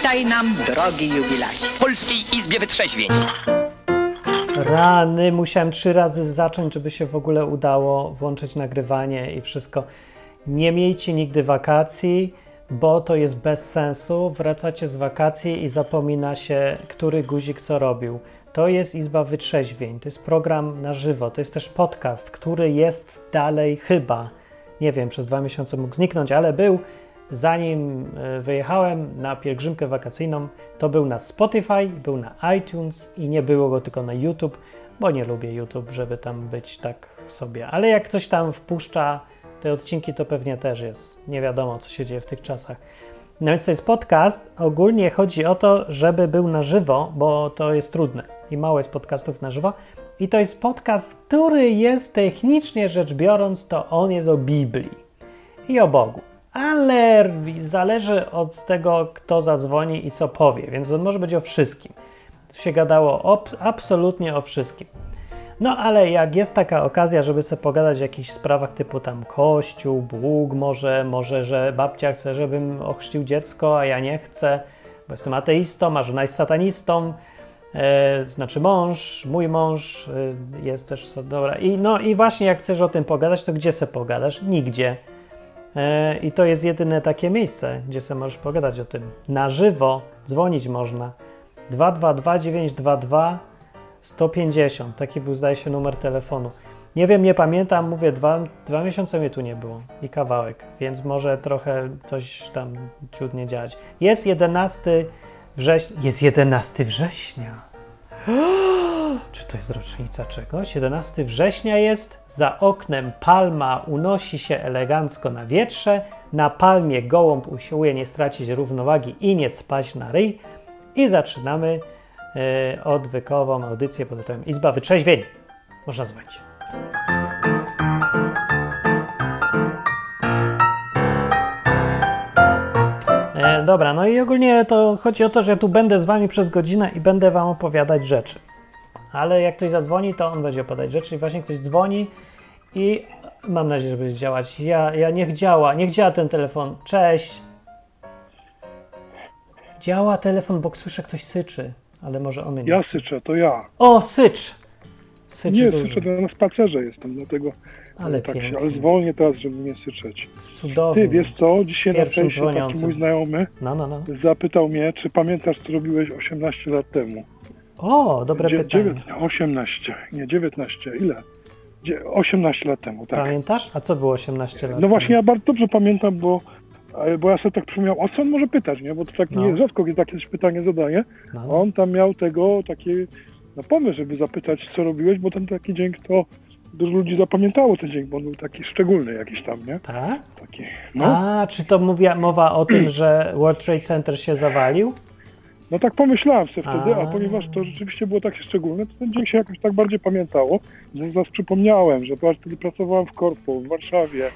Witaj nam, drogi jubilacie. Polskiej Izbie Wytrzeźwień. Rany, musiałem trzy razy zacząć, żeby się w ogóle udało włączyć nagrywanie i wszystko. Nie miejcie nigdy wakacji, bo to jest bez sensu. Wracacie z wakacji i zapomina się, który guzik co robił. To jest Izba Wytrzeźwień, to jest program na żywo, to jest też podcast, który jest dalej chyba, nie wiem, przez dwa miesiące mógł zniknąć, ale był. Zanim e, wyjechałem na pielgrzymkę wakacyjną, to był na Spotify, był na iTunes i nie było go tylko na YouTube, bo nie lubię YouTube, żeby tam być tak sobie. Ale jak ktoś tam wpuszcza te odcinki, to pewnie też jest. Nie wiadomo, co się dzieje w tych czasach. No więc to jest podcast. Ogólnie chodzi o to, żeby był na żywo, bo to jest trudne i mało jest podcastów na żywo. I to jest podcast, który jest technicznie rzecz biorąc, to on jest o Biblii i o Bogu. Ale zależy od tego, kto zadzwoni i co powie, więc on może być o wszystkim. Tu się gadało o, absolutnie o wszystkim. No ale jak jest taka okazja, żeby sobie pogadać o jakichś sprawach typu tam kościół, Bóg może, może, że babcia chce, żebym ochrzcił dziecko, a ja nie chcę, bo jestem ateistą, a żona jest satanistą, e, znaczy mąż, mój mąż e, jest też, dobra. I, no i właśnie jak chcesz o tym pogadać, to gdzie se pogadasz? Nigdzie. E, I to jest jedyne takie miejsce, gdzie sobie możesz pogadać o tym. Na żywo dzwonić można. 222 922 150. Taki był, zdaje się, numer telefonu. Nie wiem, nie pamiętam, mówię, dwa, dwa miesiące mnie tu nie było i kawałek, więc może trochę coś tam ciut działać. Jest 11 września. Jest 11 września. Czy to jest rocznica czegoś? 11 września jest, za oknem palma unosi się elegancko na wietrze, na palmie gołąb usiłuje nie stracić równowagi i nie spaść na ryj i zaczynamy yy, odwykową audycję pod tytułem Izba Wytrzeźwień. Można dzwonić. E, dobra, no i ogólnie to chodzi o to, że ja tu będę z wami przez godzinę i będę wam opowiadać rzeczy. Ale jak ktoś zadzwoni, to on będzie opowiadać rzeczy i właśnie ktoś dzwoni i mam nadzieję, że będzie działać. Ja, ja niech działa, niech działa ten telefon. Cześć. Działa telefon, bo słyszę ktoś syczy, ale może on mnie nie Ja słyszy. syczę, to ja. O, sycz! Sycz Nie, duży. syczę, to na spacerze jestem, dlatego Ale tak się, pięknie. ale zwolnię teraz, żeby nie syczeć. Cudownie. Ty, wiesz co, dzisiaj na fejsie taki mój znajomy No, no, no. zapytał mnie, czy pamiętasz, co robiłeś 18 lat temu. O, dobre Dzie- pytanie. dziewięt- 18, nie 19, ile? Dzie- 18 lat temu, tak. Pamiętasz? A co było 18 lat No właśnie, temu? ja bardzo dobrze pamiętam, bo, bo ja sobie tak przypomniał, o co on może pytać, nie? Bo to tak No. nie rzadko kiedy takie pytanie zadaje. No, no. on tam miał tego, taki no, pomysł, żeby zapytać, co robiłeś, bo ten taki dzień to dużo ludzi zapamiętało ten dzień, bo on był taki szczególny jakiś tam, nie? Tak? Taki, no. A, czy to mówiła, mowa o tym, że World Trade Center się zawalił? no tak pomyślałem sobie wtedy, A. a ponieważ to rzeczywiście było takie szczególne, to ten dzień się jakoś tak bardziej pamiętało, że zaraz przypomniałem, że wtedy pracowałem w korpo w Warszawie,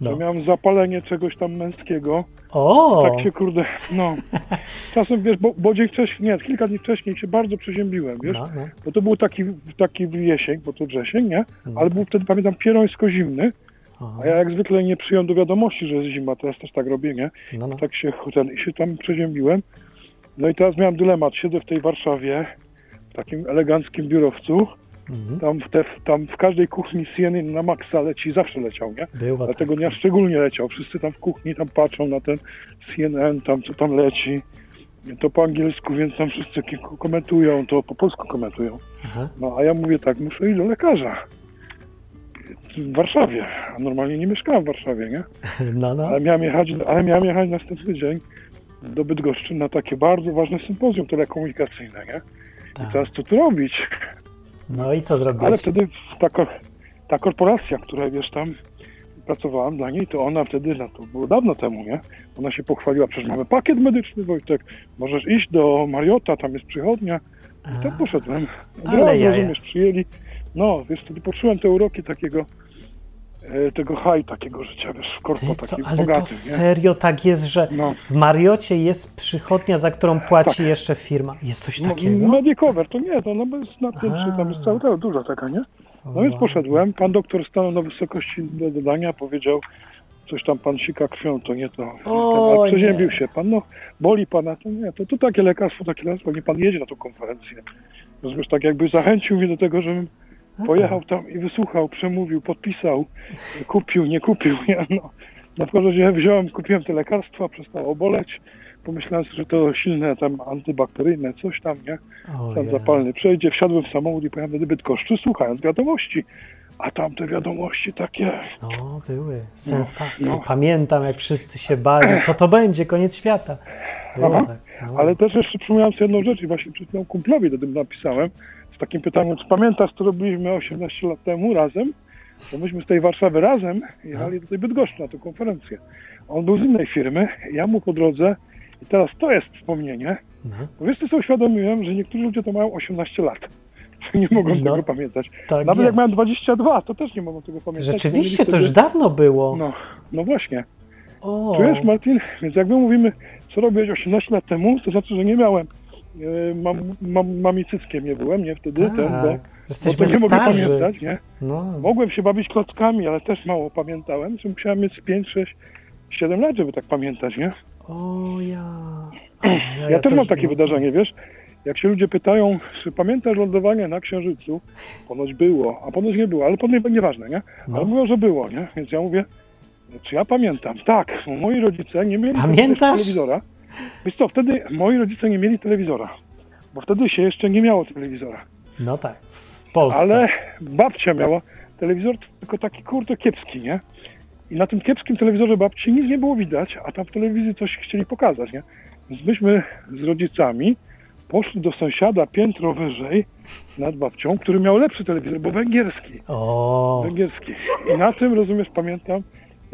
No. miałem zapalenie czegoś tam męskiego, O! tak się kurde, no. Czasem, wiesz, bo, bo dzień wcześniej, nie, kilka dni wcześniej się bardzo przeziębiłem, wiesz, No, no. bo to był taki, taki jesień, bo to wrzesień, nie? No Ale był wtedy, pamiętam, pierońsko zimny, O, a ja jak zwykle nie przyjąłem do wiadomości, że jest zima, teraz też tak robię, nie? no, no. Tak się, ten, i się tam przeziębiłem. No i teraz miałem dylemat, siedzę w tej Warszawie, w takim eleganckim biurowcu, Mhm. tam w, te, tam w każdej kuchni CNN na maksa leci, zawsze leciał, nie? Było Ale tak. tego dnia szczególnie leciał, wszyscy tam w kuchni tam patrzą na ten CNN, tam co tam leci. To po angielsku, więc tam wszyscy komentują, to po polsku komentują. No a ja mówię tak, muszę iść do lekarza. W Warszawie, a normalnie nie mieszkałem w Warszawie, nie? No, no. Ale miałem jechać, ale miałem jechać następny dzień do Bydgoszczy na takie bardzo ważne sympozjum telekomunikacyjne, nie? Tak. I teraz co tu robić? No i co zrobiłeś? Ale wtedy ta, ta korporacja, która wiesz tam pracowałem dla niej, to ona wtedy, no to było dawno temu, nie? Ona się pochwaliła, przecież mamy pakiet medyczny, Wojtek, możesz iść do Mariota, tam jest przychodnia. I A, poszedłem. Od razu, rozumiesz, przyjęli. No, wiesz, wtedy poczułem te uroki takiego, tego haj, takiego życia, wiesz, w korpo, Ty co, ale to bogatym, nie? serio tak jest, że No. w Mariocie jest przychodnia, za którą płaci jeszcze firma. Jest coś No, takiego? Medicover, to nie, to ona jest na czy tam jest cała ta duża taka, nie? No więc poszedłem, pan doktor stanął na wysokości do dodania, powiedział, coś tam pan sika krwią, to nie to. O, Ten, przeziębił nie. się pan, no boli pana, to nie, to, to takie lekarstwo, takie lekarstwo, nie pan jedzie na tą konferencję. Rozumiesz, tak jakby zachęcił mnie do tego, żebym pojechał tam i wysłuchał, przemówił, podpisał, kupił, nie kupił, nie, no. Na każdym razie wziąłem, kupiłem te lekarstwa, przestało boleć, pomyślałem sobie, że to silne tam antybakteryjne, coś tam, nie, je. zapalny przejdzie, wsiadłem w samochód i pojechałem do Bydgoszczy, słuchając wiadomości. A tam te wiadomości takie, No, były. Sensacje. no. Pamiętam, jak wszyscy się bali. Co to będzie? Koniec świata. Tak. No. ale też jeszcze przypomniałem sobie jedną rzecz i właśnie przed chwilą kumplowi do tym napisałem, z takim pytaniem, czy pamiętasz, co robiliśmy 18 lat temu razem? Bo myśmy z tej Warszawy razem jechali do tej Bydgoszczy na tę konferencję. On był z innej firmy, ja mu po drodze i teraz to jest wspomnienie, No, bo wiesz co sobie uświadomiłem, że niektórzy ludzie to mają 18 lat. Nie mogą No, tego pamiętać. tak Nawet jak jest. mają 22, to też nie mogą tego pamiętać. Rzeczywiście, to już wtedy- dawno było. No, no właśnie. O, Czujesz, Martin? Więc jak my mówimy, co robiłeś 18 lat temu, to znaczy, że nie miałem. E, Mam, mam, mamicyckiem nie byłem, nie wtedy, tak. ten, bo, Jesteśmy to nie mogę pamiętać, nie? No, Mogłem się bawić klockami, ale też mało pamiętałem, że musiałem mieć z 5, 6, 7 lat, żeby tak pamiętać, nie? o ja. Ja, Ja, też mam takie no. wydarzenie, wiesz? Jak się ludzie pytają, czy pamiętasz lądowanie na Księżycu? Ponoć było, a ponoć nie było, ale ponoć nieważne, nie? No. Ale mówią, że było, nie? Więc ja mówię, czy ja pamiętam? Tak, moi rodzice nie mieli Pamiętasz? telewizora. Wiesz co, wtedy moi rodzice nie mieli telewizora, bo wtedy się jeszcze nie miało telewizora. No tak, w Polsce. Ale babcia miała telewizor, tylko taki kurde kiepski, nie? I na tym kiepskim telewizorze babci nic nie było widać, a tam w telewizji coś chcieli pokazać, nie? Więc myśmy z rodzicami poszli do sąsiada piętro wyżej nad babcią, który miał lepszy telewizor, bo węgierski. O, Węgierski. I na tym, rozumiesz, pamiętam,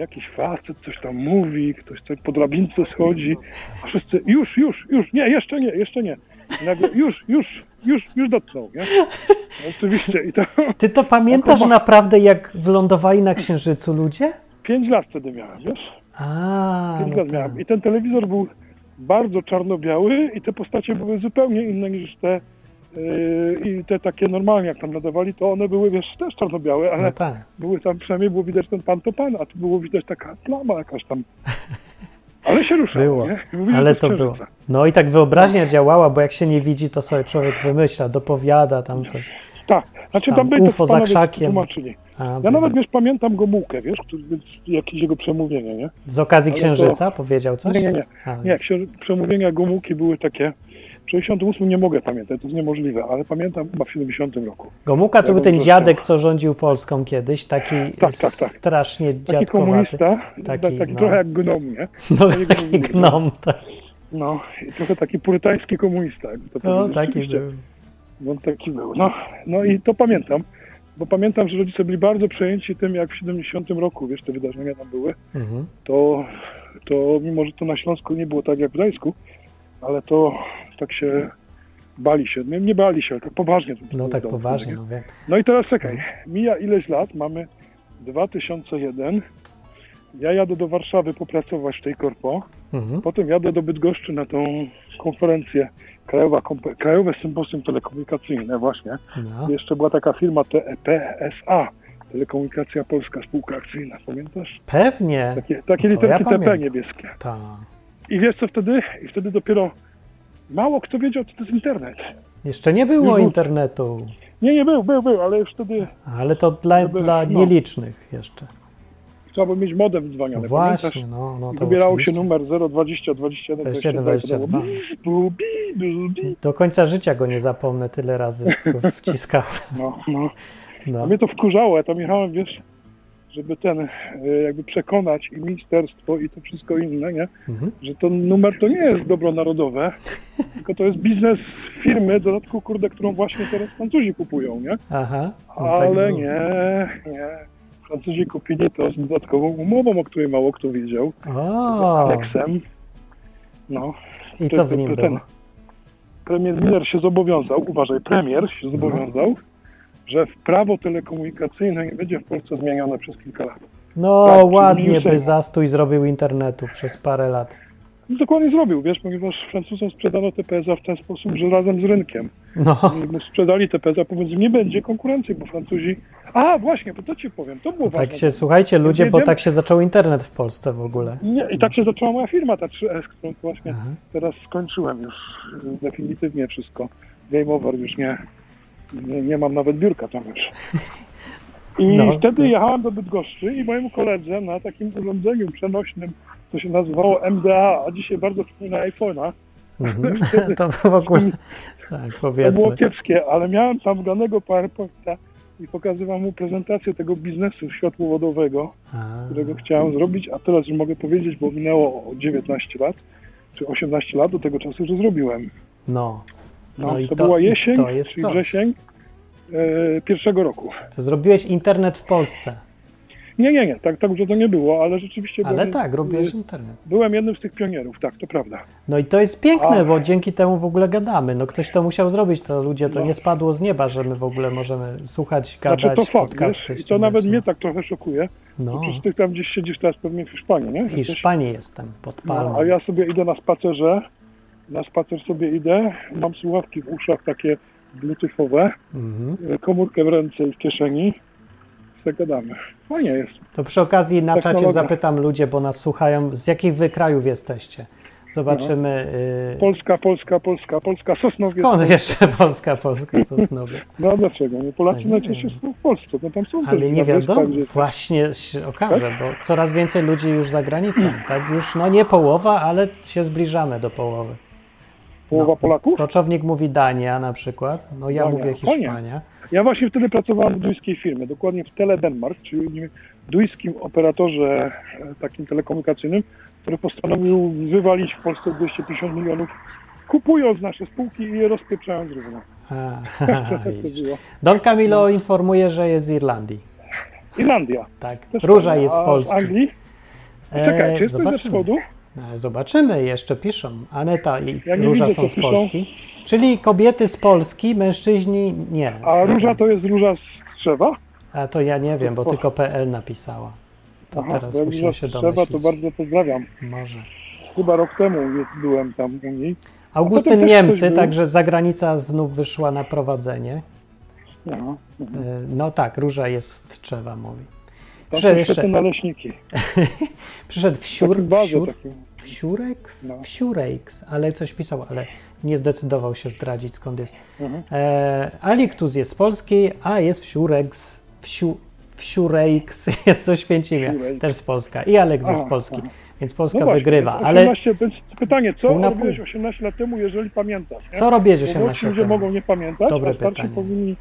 jakiś facet coś tam mówi, ktoś coś po drabince schodzi, a wszyscy już, już, już, nie, jeszcze nie, jeszcze nie. Nagle już, już, już, już dotknął, nie? No, oczywiście. I to ty to pamiętasz Oko ma- naprawdę, jak wylądowali na Księżycu ludzie? pięć lat wtedy miałem, wiesz? A, Pięć no lat tak. miałem. I ten telewizor był bardzo czarno-biały i te postacie były zupełnie inne niż te i te takie normalnie, jak tam nadawali, to one były, wiesz, też czarno-białe, ale No tak. były tam, przynajmniej było widać ten pan to pan, a tu było widać taka plama jakaś tam. Ale się ruszało, Było, ale to było. No i tak wyobraźnia działała, bo jak się nie widzi, to sobie człowiek wymyśla, dopowiada tam coś. Tak, znaczy Tam tam, byli UFO to za krzakiem. tłumaczyli. A, Ja nawet, wiesz, pamiętam Gomułkę, wiesz, który, jakieś jego przemówienie, nie? Z okazji ale Księżyca powiedział coś? Nie, nie, nie. A, Nie, księ- przemówienia Gomułki były takie, 68 nie mogę pamiętać, to jest niemożliwe, ale pamiętam chyba w 70 roku. Gomułka to Ja był ten dziadek, co rządził Polską kiedyś, taki Tak, tak, tak. strasznie Taki dziadkowaty. komunista, Taki, taki, taki no. trochę jak gnom, nie? No Taki taki gnom, tak. No, trochę taki purytański komunista. No taki był. No taki był. No, no i to pamiętam, bo pamiętam, że rodzice byli bardzo przejęci tym, jak w 70 roku, wiesz, te wydarzenia tam były, Mhm. to, to mimo, że to na Śląsku nie było tak jak w Gdańsku, ale to tak się bali się, nie, nie bali się, ale tak poważnie. to No tak poważnie, nie? no wiem. No i teraz czekaj, mija ileś lat, mamy 2001, ja jadę do Warszawy popracować w tej korpo, Mhm. potem jadę do Bydgoszczy na tą konferencję Krajowa, Kompe- Krajowe Sympozjum Telekomunikacyjne właśnie. No. Jeszcze była taka firma TEPSA, Telekomunikacja Polska Spółka Akcyjna, pamiętasz? Pewnie. Takie, takie literki ja TP niebieskie. Tak. I wiesz co wtedy? I wtedy dopiero mało kto wiedział, co to jest internet. Jeszcze nie było Już internetu, Nie, nie był, był, był, ale już wtedy ale to dla, Żeby- dla no. nielicznych jeszcze. trzeba było mieć modem No dzwoniony, właśnie, pamiętasz? no, no to wybierało oczywiście. się numer 020 21 21, 22. 22. Bu, bi, bu, bi. Do końca życia go nie zapomnę, tyle razy wciskałem. No, no. A No. mnie to wkurzało, ja tam jechałem, wiesz, żeby ten, e, jakby przekonać i ministerstwo i to wszystko inne, nie? Mhm. Że to numer to nie jest dobro narodowe, tylko to jest biznes firmy, w dodatku, kurde, którą właśnie teraz Francuzi kupują, nie? Aha. no tak Ale było. nie, nie. Francuzi kupili to z dodatkową umową, o której mało kto wiedział, O, aneksem. No, i to- co w nim to było? ten- premier Miller się zobowiązał, uważaj, premier się zobowiązał, że prawo telekomunikacyjne nie będzie w Polsce zmienione przez kilka lat. No tak, ładnie by zastój zrobił internetu przez parę lat. I dokładnie zrobił, wiesz, ponieważ Francuzom sprzedano te PSA w ten sposób, że razem z rynkiem. No, sprzedali te PESA, powiedz, nie będzie konkurencji, bo Francuzi... A, właśnie, bo to ci powiem, to było tak ważne. się, słuchajcie ludzie, bo tak się zaczął internet w Polsce w ogóle. Nie, I tak się zaczęła moja firma, ta 3S, którą właśnie Aha. teraz skończyłem już y, definitywnie wszystko. Game over, już nie, nie, nie mam nawet biurka tam już. I No, wtedy to- jechałem do Bydgoszczy i mojemu koledze na takim urządzeniu przenośnym, to się nazywało MDA, a dzisiaj bardzo przypomina iPhone'a. Mhm. To w ogóle, tak To było powiedzmy. kiepskie, ale miałem tam wgranego PowerPointa i pokazywałem mu prezentację tego biznesu światłowodowego, A, którego chciałem zrobić, a teraz już mogę powiedzieć, bo minęło 19 lat, czy 18 lat do tego czasu, że zrobiłem. No, No, No i to, to- była jesień, to jest czyli coś. wrzesień e, pierwszego roku. to zrobiłeś internet w Polsce. Nie, nie, nie, tak, tak że to nie było, ale rzeczywiście Ale byłem, tak, robiłeś e, internet. byłem jednym z tych pionierów, tak, to prawda. No i to jest piękne, A. bo dzięki temu w ogóle gadamy. No ktoś to musiał zrobić, to ludzie, to No. nie spadło z nieba, że my w ogóle możemy słuchać, Znaczy gadać, to fakt, podcasty wiesz, i to nawet no. mnie tak trochę szokuje, No, przecież ty tam gdzieś siedzisz teraz pewnie w Hiszpanii, nie? w Jesteś- Hiszpanii jestem, pod No, a ja sobie idę na spacerze, na spacer sobie idę, mam słuchawki w uszach takie bluetoothowe, Mhm. e, komórkę w ręce i w kieszeni, sobie gadamy. Fajnie jest. To przy okazji na czacie zapytam ludzie, bo nas słuchają, z jakich wy krajów jesteście. Zobaczymy. y, Polska, Polska, Polska, Polska, Sosnowiec. Skąd że Polska, Polska, Sosnowiec? No a dlaczego? Nie Polacy A nie najczęściej wiem. są w Polsce, no tam są Ale nie wiadomo, gdzie- właśnie się okaże, bo coraz więcej ludzi już za granicą. Tak już, no nie połowa, ale się zbliżamy do połowy. Połowa no. Polaków? Koczownik mówi Dania na przykład, no ja Dania, mówię. Hiszpania. Ja właśnie wtedy pracowałem w duńskiej firmie, dokładnie w Tele Denmark, czyli duńskim operatorze e, takim telekomunikacyjnym, który postanowił wywalić w Polsce 250 milionów, kupując nasze spółki i je rozpieprzając równo. A, Tak. Don Camilo informuje, że jest z Irlandii. Irlandia. Tak, Też Róża jest z A Polski. Anglii? E, Czekaj, czy jest ze wschodu? E, Zobaczymy, jeszcze piszą. Aneta i Ja Róża widzę, są z piszą. Polski. Czyli kobiety z Polski, mężczyźni nie. A róża to jest róża z drzewa? A to ja nie wiem, bo tylko PL napisała. To Aha, teraz to musimy się z drzewa, to domyślić. bardzo pozdrawiam. Może. Chyba rok temu byłem tam u niej. Augustyn Niemcy, także zagranica znów wyszła na prowadzenie. Aha. E, No tak, Róża jest z Tczewa, mówi. Tam Przyszedł jeszcze, naleśniki. przyszedł wsiur, bazie wsiur, takim. wsiureks, No. wsiureks, ale coś pisał, ale nie zdecydował się zdradzić skąd jest. Mhm. E, Aliktus jest z Polski, a jest wsiureks, wsiu, wsiureks jest co Święcimia, Wsiureks. też z Polska. I Aleks jest z Polski, aha. więc Polska No właśnie, wygrywa. 18, Ale pytanie, co na robiłeś pół. 18 lat temu, jeżeli pamiętasz? Nie? co robisz Bo 18 młodsi lat ludzie temu? mogą nie pamiętać, Dobre a starsi pytanie. powinni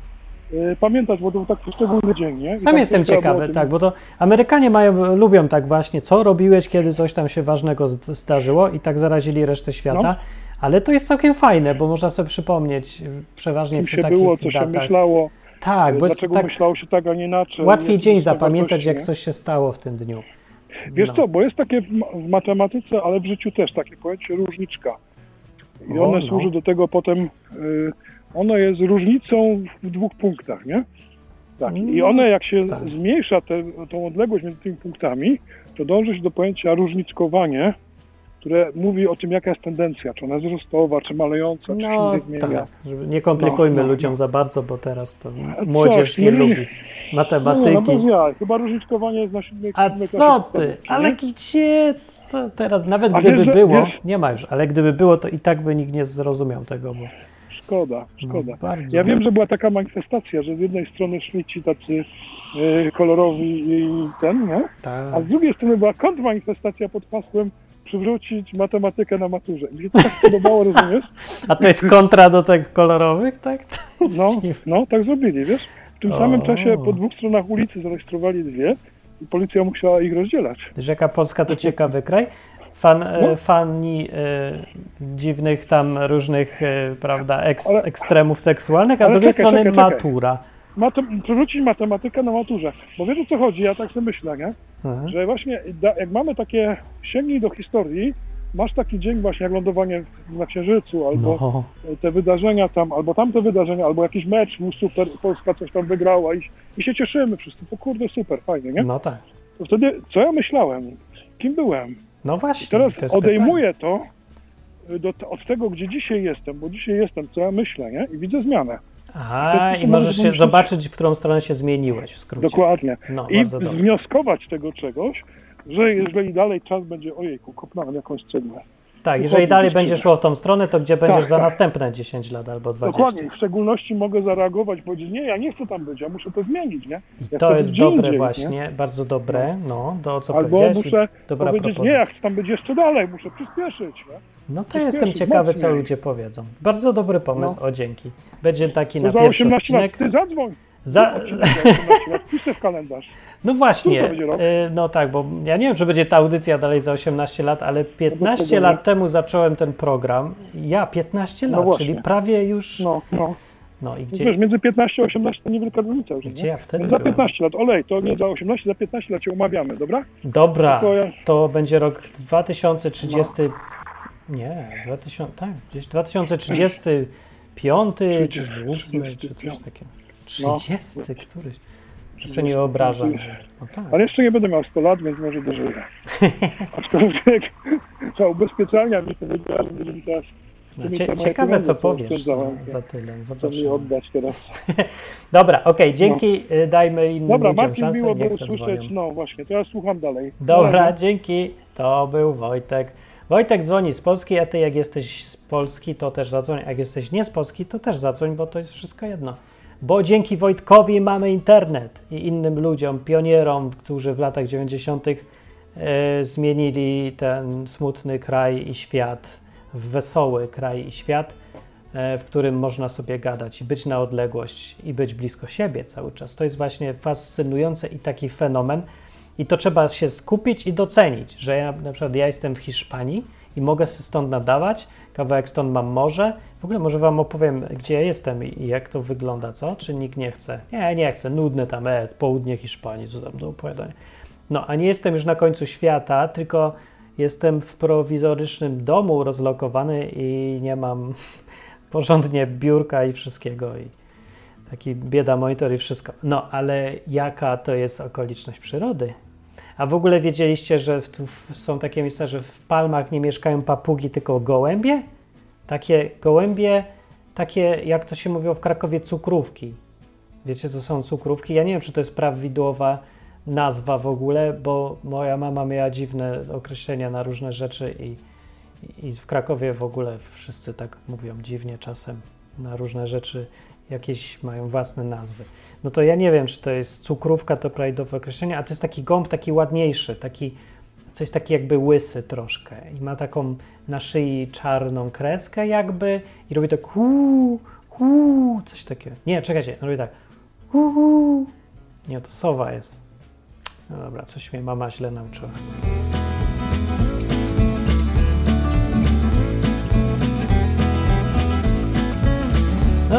pamiętać, bo to był taki szczególny dzień, nie? I Sam jestem ciekawy, tym- tak, bo to Amerykanie mają, lubią tak właśnie, co robiłeś, kiedy coś tam się ważnego zdarzyło i tak zarazili resztę świata, No. ale to jest całkiem fajne, bo można sobie przypomnieć y, przeważnie Czym przy się takich było, co się datach. myślało, tak, e, bo dlaczego tak myślało się tak, a nie inaczej. łatwiej dzień zapamiętać, jak coś się stało w tym dniu. Wiesz No. co, bo jest takie w, ma- w matematyce, ale w życiu też takie pojęcie różniczka. I O, one no. służy do tego potem, y, ono jest różnicą w dwóch punktach, nie? Tak. I No, one jak się tak. zmniejsza tę tą odległość między tymi punktami, to dąży się do pojęcia różniczkowanie, które mówi o tym, jaka jest tendencja, czy ona jest wzrostowa, czy malejąca, czy No się zmienia. tak, żeby nie komplikujmy No, no, ludziom no. za bardzo, bo teraz to młodzież nie nie lubi lubi. No, no, matematyki. Chyba różniczkowanie jest na siódmej A siódmej co ty? Ale gdzie? Co teraz? Nawet A gdyby wiesz, było, wiesz- nie ma już, ale gdyby było, to i tak by nikt nie zrozumiał tego, bo Szkoda, szkoda. no. Ja wiem, że była taka manifestacja, że z jednej strony szli ci tacy e, kolorowi i ten, nie? Tak. A z drugiej strony była kontrmanifestacja pod hasłem przywrócić matematykę na maturze. Mi się to tak podobało, rozumiesz? A to jest kontra do tych kolorowych, tak? No, no, tak zrobili, wiesz? W tym O. samym czasie po dwóch stronach ulicy zarejestrowali dwie i policja musiała ich rozdzielać. Rzeka Polska to ciekawy kraj. Fan, e, No. Fani e, dziwnych tam różnych, e, prawda, eks, Ale- ekstremów seksualnych, a z drugiej czekaj, strony czekaj, matura. Matem- przywrócić matematykę na maturze. Bo wiesz o co chodzi? Ja tak sobie myślę, nie? Mhm. że właśnie da, jak mamy takie sięgnij do historii, masz taki dzień właśnie jak lądowanie na Księżycu, albo No, te wydarzenia tam, albo tamte wydarzenia, albo jakiś mecz super, Polska coś tam wygrała i, i się cieszymy wszyscy, to kurde super, fajnie, nie? no tak. To wtedy co ja myślałem? Kim byłem? No I właśnie. teraz to odejmuję to y, do, od tego, gdzie dzisiaj jestem, bo dzisiaj jestem, co ja myślę, nie? I widzę zmianę. Aha, i może możesz się zobaczyć, w którą stronę się zmieniłeś w skrócie. Dokładnie. No, I bardzo dobrze. wnioskować tego czegoś, że jeżeli dalej czas będzie, ojejku, kopnąłem jakąś cegłę. Tak, jeżeli dalej będzie szło w tą stronę, to gdzie będziesz Tak, za tak. następne 10 lat albo 20. Dokładnie. W szczególności mogę zareagować, powiedzieć, nie, ja nie chcę tam być, ja muszę to zmienić, nie? I Ja to jest dobre indziej, właśnie, Nie? bardzo dobre, no, to co Albo powiedziałeś. i muszę dobra powiedzieć, nie, propozycja. ja chcę tam być jeszcze dalej, muszę przyspieszyć, nie? No to jestem ciekawy, co mocniej. ludzie powiedzą. Bardzo dobry pomysł, No. o dzięki. Będzie taki To na pierwszy 18 lat, odcinek. ty zadzwoń. Za... Odcinek za 18 lat, Piszę w kalendarz. No właśnie, y, no tak, bo ja nie wiem, czy będzie ta audycja dalej za 18 lat, ale 15 tego lat temu zacząłem ten program. Ja 15 No lat, właśnie. czyli prawie już. No, No, no. i Wiesz, gdzie, między 15 a 18 to niewielka różnica już, gdzie nie? ja wtedy Za byłem? 15 lat, olej, to nie za 18, za 15 lat się umawiamy, dobra? Dobra, ja- to będzie rok 2030. Nie, 2000, tak, gdzieś 2035 czy 8 czy coś takiego. No. 30 któryś. Ja sobie nie wyobrażam. No tak. Ale jeszcze nie będę miał 100 lat, więc może dożyję. Aczkolwiek za ubezpieczalnia mi będzie mi teraz No, tymi cie, ciekawe, co powiesz za, za tyle. Zobaczymy. oddać teraz. Dobra, okej, dzięki. y, Dajmy innym Dobra, ludziom Marcin, szansę, miło było zadzwonią. słyszeć. No właśnie, to ja słucham dalej. Dobra, No, dzięki. To był Wojtek. Wojtek dzwoni z Polski, a ty jak jesteś z Polski, to też zadzwoń. Jak jesteś nie z Polski, to też zadzwoń, bo to jest wszystko jedno. Bo dzięki Wojtkowi mamy internet i innym ludziom, pionierom, którzy w latach 90. E, zmienili ten smutny kraj i świat w wesoły kraj i świat, e, w którym można sobie gadać i być na odległość i być blisko siebie cały czas. To jest właśnie fascynujące i taki fenomen. I to trzeba się skupić i docenić, że ja na przykład ja jestem w Hiszpanii i mogę się stąd nadawać, kawałek stąd mam morze. W ogóle może wam opowiem, gdzie ja jestem i jak to wygląda, co? Czy nikt nie chce? Nie, nie chcę, nudne tam, e, południe Hiszpanii, co tam do opowiadania. No, a nie jestem już na końcu świata, tylko jestem w prowizorycznym domu rozlokowany i nie mam porządnie biurka i wszystkiego i taki bieda monitor i wszystko. No, ale jaka to jest okoliczność przyrody? A w ogóle wiedzieliście, że są takie miejsca, że w palmach nie mieszkają papugi, tylko gołębie? Takie gołębie, takie jak to się mówiło w Krakowie, cukrówki. Wiecie, co są cukrówki? Ja nie wiem, czy to jest prawidłowa nazwa w ogóle, bo moja mama miała dziwne określenia na różne rzeczy i, i w Krakowie w ogóle wszyscy tak mówią dziwnie czasem na różne rzeczy, jakieś mają własne nazwy. No to ja nie wiem, czy to jest cukrówka, to prawidłowe określenie, a to jest taki gąb taki ładniejszy, taki coś taki jakby łysy troszkę i ma taką na szyi czarną kreskę jakby i robi tak hu, hu, coś takiego. Nie, czekajcie, robi tak hu, hu. Nie, to sowa jest. No dobra, coś mnie mama źle nauczyła.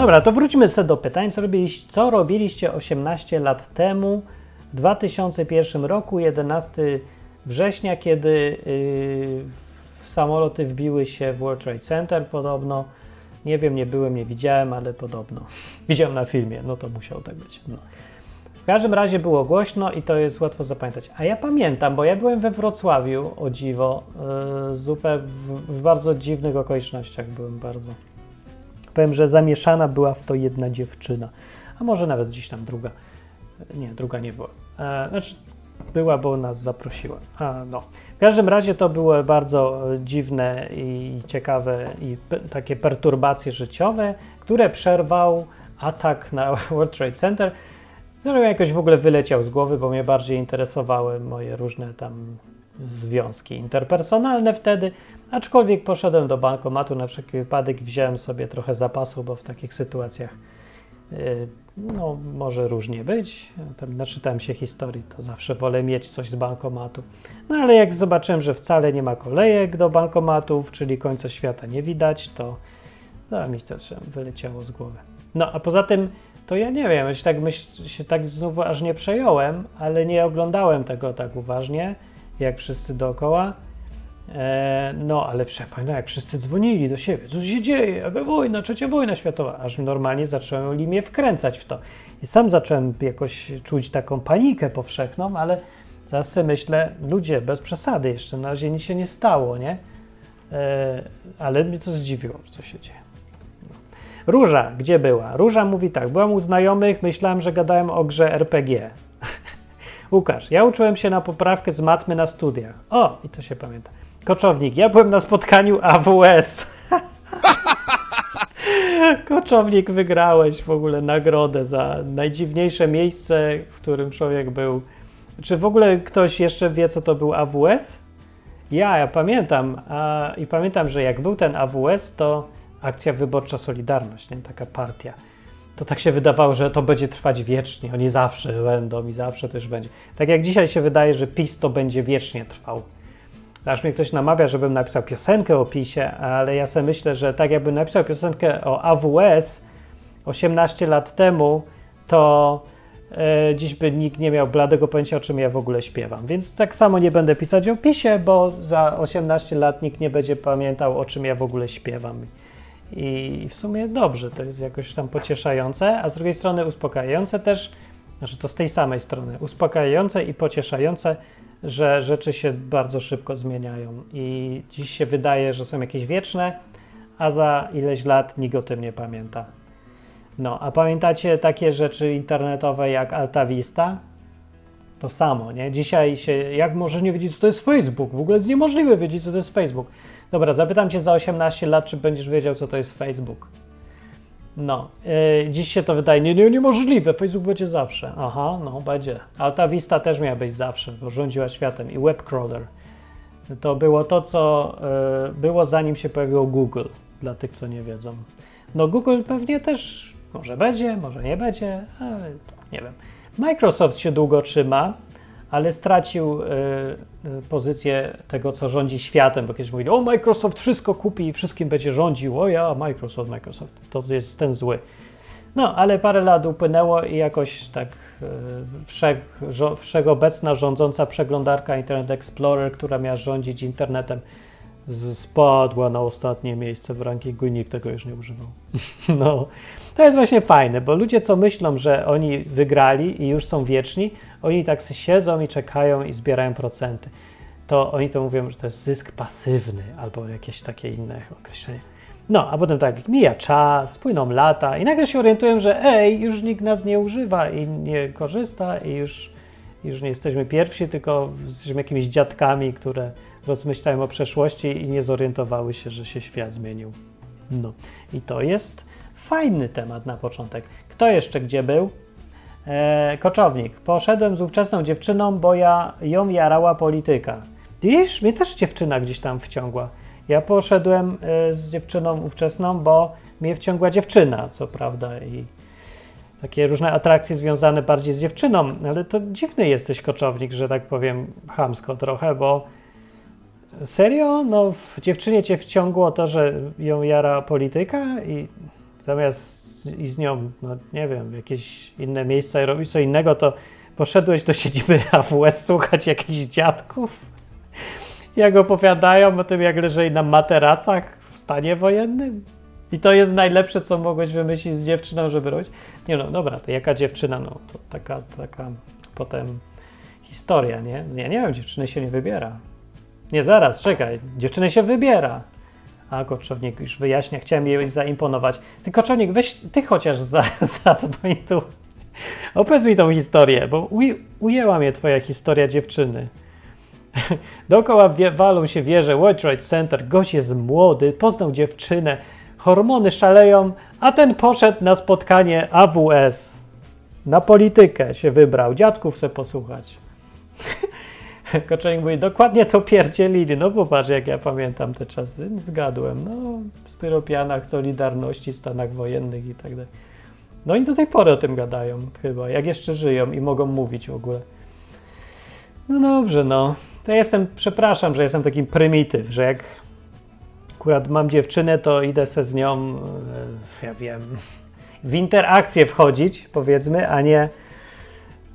Dobra, to wróćmy sobie do pytań. Co robiliście, co robiliście 18 lat temu, w 2001 roku, 11 września, kiedy yy, samoloty wbiły się w World Trade Center podobno. Nie wiem, nie byłem, nie widziałem, ale podobno. Widziałem na filmie, no to musiał tak być. No. W każdym razie było głośno i to jest łatwo zapamiętać. A ja pamiętam, bo ja byłem we Wrocławiu, o dziwo, yy, zupełnie w, w bardzo dziwnych okolicznościach byłem bardzo. Powiem, że zamieszana była w to jedna dziewczyna, a może nawet gdzieś tam druga. Nie, druga nie była. E, znaczy, była, bo nas zaprosiła. A, no. W każdym razie to były bardzo e, dziwne i ciekawe i takie perturbacje życiowe, które przerwał atak na World Trade Center. Zresztą jakoś w ogóle wyleciał z głowy, bo mnie bardziej interesowały moje różne tam związki interpersonalne wtedy. Aczkolwiek poszedłem do bankomatu na wszelki wypadek wziąłem sobie trochę zapasu, bo w takich sytuacjach yy, no, może różnie być. Naczytałem się historii, to zawsze wolę mieć coś z bankomatu. No ale jak zobaczyłem, że wcale nie ma kolejek do bankomatów, czyli końca świata nie widać, to no, mi to wyleciało z głowy. No a poza tym, to ja nie wiem, ja się tak, myśl, się tak znów aż nie przejąłem, ale nie oglądałem tego tak uważnie, jak wszyscy dookoła. E, no, ale pamiętam, jak wszyscy dzwonili do siebie, co się dzieje, jaka wojna, trzecia wojna światowa, aż normalnie zacząłem mnie wkręcać w to. I sam zacząłem jakoś czuć taką panikę powszechną, ale zaraz sobie myślę, ludzie, bez przesady jeszcze, na razie nic się nie stało, nie? E, ale mnie to zdziwiło, co się dzieje. Róża, gdzie była? Róża mówi tak, byłam u znajomych, myślałem, że gadałem o grze RPG. Łukasz, ja uczyłem się na poprawkę z matmy na studiach. O, i to się pamięta. Koczownik, ja byłem na spotkaniu AWS. Koczownik, wygrałeś w ogóle nagrodę za najdziwniejsze miejsce, w którym człowiek był. Czy w ogóle ktoś jeszcze wie, co to był AWS? Ja, ja pamiętam. A, I pamiętam, że jak był ten AWS, to akcja wyborcza Solidarność, nie? taka partia. To tak się wydawało, że to będzie trwać wiecznie. Oni zawsze będą i zawsze też będzie. Tak jak dzisiaj się wydaje, że PiS to będzie wiecznie trwał. Aż mnie ktoś namawia, żebym napisał piosenkę o PiSie, ale ja sobie myślę, że tak jakbym napisał piosenkę o AWS 18 lat temu, to e, dziś by nikt nie miał bladego pojęcia, o czym ja w ogóle śpiewam. Więc tak samo nie będę pisać o PiSie, bo za 18 lat nikt nie będzie pamiętał, o czym ja w ogóle śpiewam. I w sumie dobrze, to jest jakoś tam pocieszające, a z drugiej strony uspokajające też, znaczy to z tej samej strony, uspokajające i pocieszające, że rzeczy się bardzo szybko zmieniają i dziś się wydaje, że są jakieś wieczne, a za ileś lat nikt o tym nie pamięta. No, a pamiętacie takie rzeczy internetowe jak Alta Vista? To samo, nie? Dzisiaj się, jak możesz nie wiedzieć, co to jest Facebook? W ogóle jest niemożliwe wiedzieć, co to jest Facebook. Dobra, zapytam cię za 18 lat, czy będziesz wiedział, co to jest Facebook. No, yy, dziś się to wydaje nie, nie, niemożliwe, Facebook będzie zawsze. Aha, no będzie. Alta Vista też miała być zawsze, bo rządziła światem i webcrawler. To było to, co yy, było zanim się pojawiło Google, dla tych, co nie wiedzą. No Google pewnie też może będzie, może nie będzie, ale nie wiem. Microsoft się długo trzyma, ale stracił y, y, pozycję tego, co rządzi światem, bo kiedyś mówili, o Microsoft wszystko kupi i wszystkim będzie rządził, o ja, Microsoft, Microsoft, to jest ten zły. No, ale parę lat upłynęło i jakoś tak wszech, wszechobecna rządząca przeglądarka Internet Explorer, która miała rządzić internetem, spadła na ostatnie miejsce w rankingu i nikt tego już nie używał. No, to jest właśnie fajne, bo ludzie, co myślą, że oni wygrali i już są wieczni, oni tak siedzą i czekają i zbierają procenty. To oni to mówią, że to jest zysk pasywny albo jakieś takie inne określenie. No, a potem tak, mija czas, płyną lata i nagle się orientują, że ej, już nikt nas nie używa i nie korzysta i już, już nie jesteśmy pierwsi, tylko jesteśmy jakimiś dziadkami, które rozmyślają o przeszłości i nie zorientowały się, że się świat zmienił. No i to jest fajny temat na początek. Kto jeszcze gdzie był? E, koczownik. Poszedłem z ówczesną dziewczyną, bo ja ją jarała polityka. Widzisz, mnie też dziewczyna gdzieś tam wciągła. Ja poszedłem e, z dziewczyną ówczesną, bo mnie wciągła dziewczyna, co prawda, i takie różne atrakcje związane bardziej z dziewczyną, ale to dziwny jesteś koczownik, że tak powiem, chamsko trochę, bo serio? No, w dziewczynie cię wciągło to, że ją jara polityka i zamiast i z nią, no nie wiem, jakieś inne miejsca i robić co innego, to poszedłeś do siedziby AWS słuchać jakichś dziadków, jak opowiadają o tym, jak leżeli na materacach w stanie wojennym. I to jest najlepsze, co mogłeś wymyślić z dziewczyną, żeby robić. Nie no, dobra, to jaka dziewczyna? No, to taka, taka potem historia, nie? Nie, nie wiem, dziewczyny się nie wybiera. Nie, zaraz, czekaj, dziewczyny się wybiera. A Koczownik już wyjaśnia, chciałem jej zaimponować. Ty Koczownik, weź ty chociaż za, zadzwoń tu. Opowiedz mi tą historię, bo uj, ujęła mnie twoja historia dziewczyny. Dookoła wie, walą się wieże World Trade Center, gość jest młody, poznał dziewczynę, hormony szaleją, a ten poszedł na spotkanie AWS. Na politykę się wybrał, dziadków chce posłuchać. Koczonik mówi, dokładnie to pierdzielili. No popatrz, jak ja pamiętam te czasy. Zgadłem. No, w styropianach, Solidarności, Stanach Wojennych i tak dalej. No i do tej pory o tym gadają chyba, jak jeszcze żyją i mogą mówić w ogóle. No dobrze, no. To ja jestem, przepraszam, że jestem takim prymityw, że jak akurat mam dziewczynę, to idę se z nią, e, ja wiem, w interakcję wchodzić, powiedzmy, a nie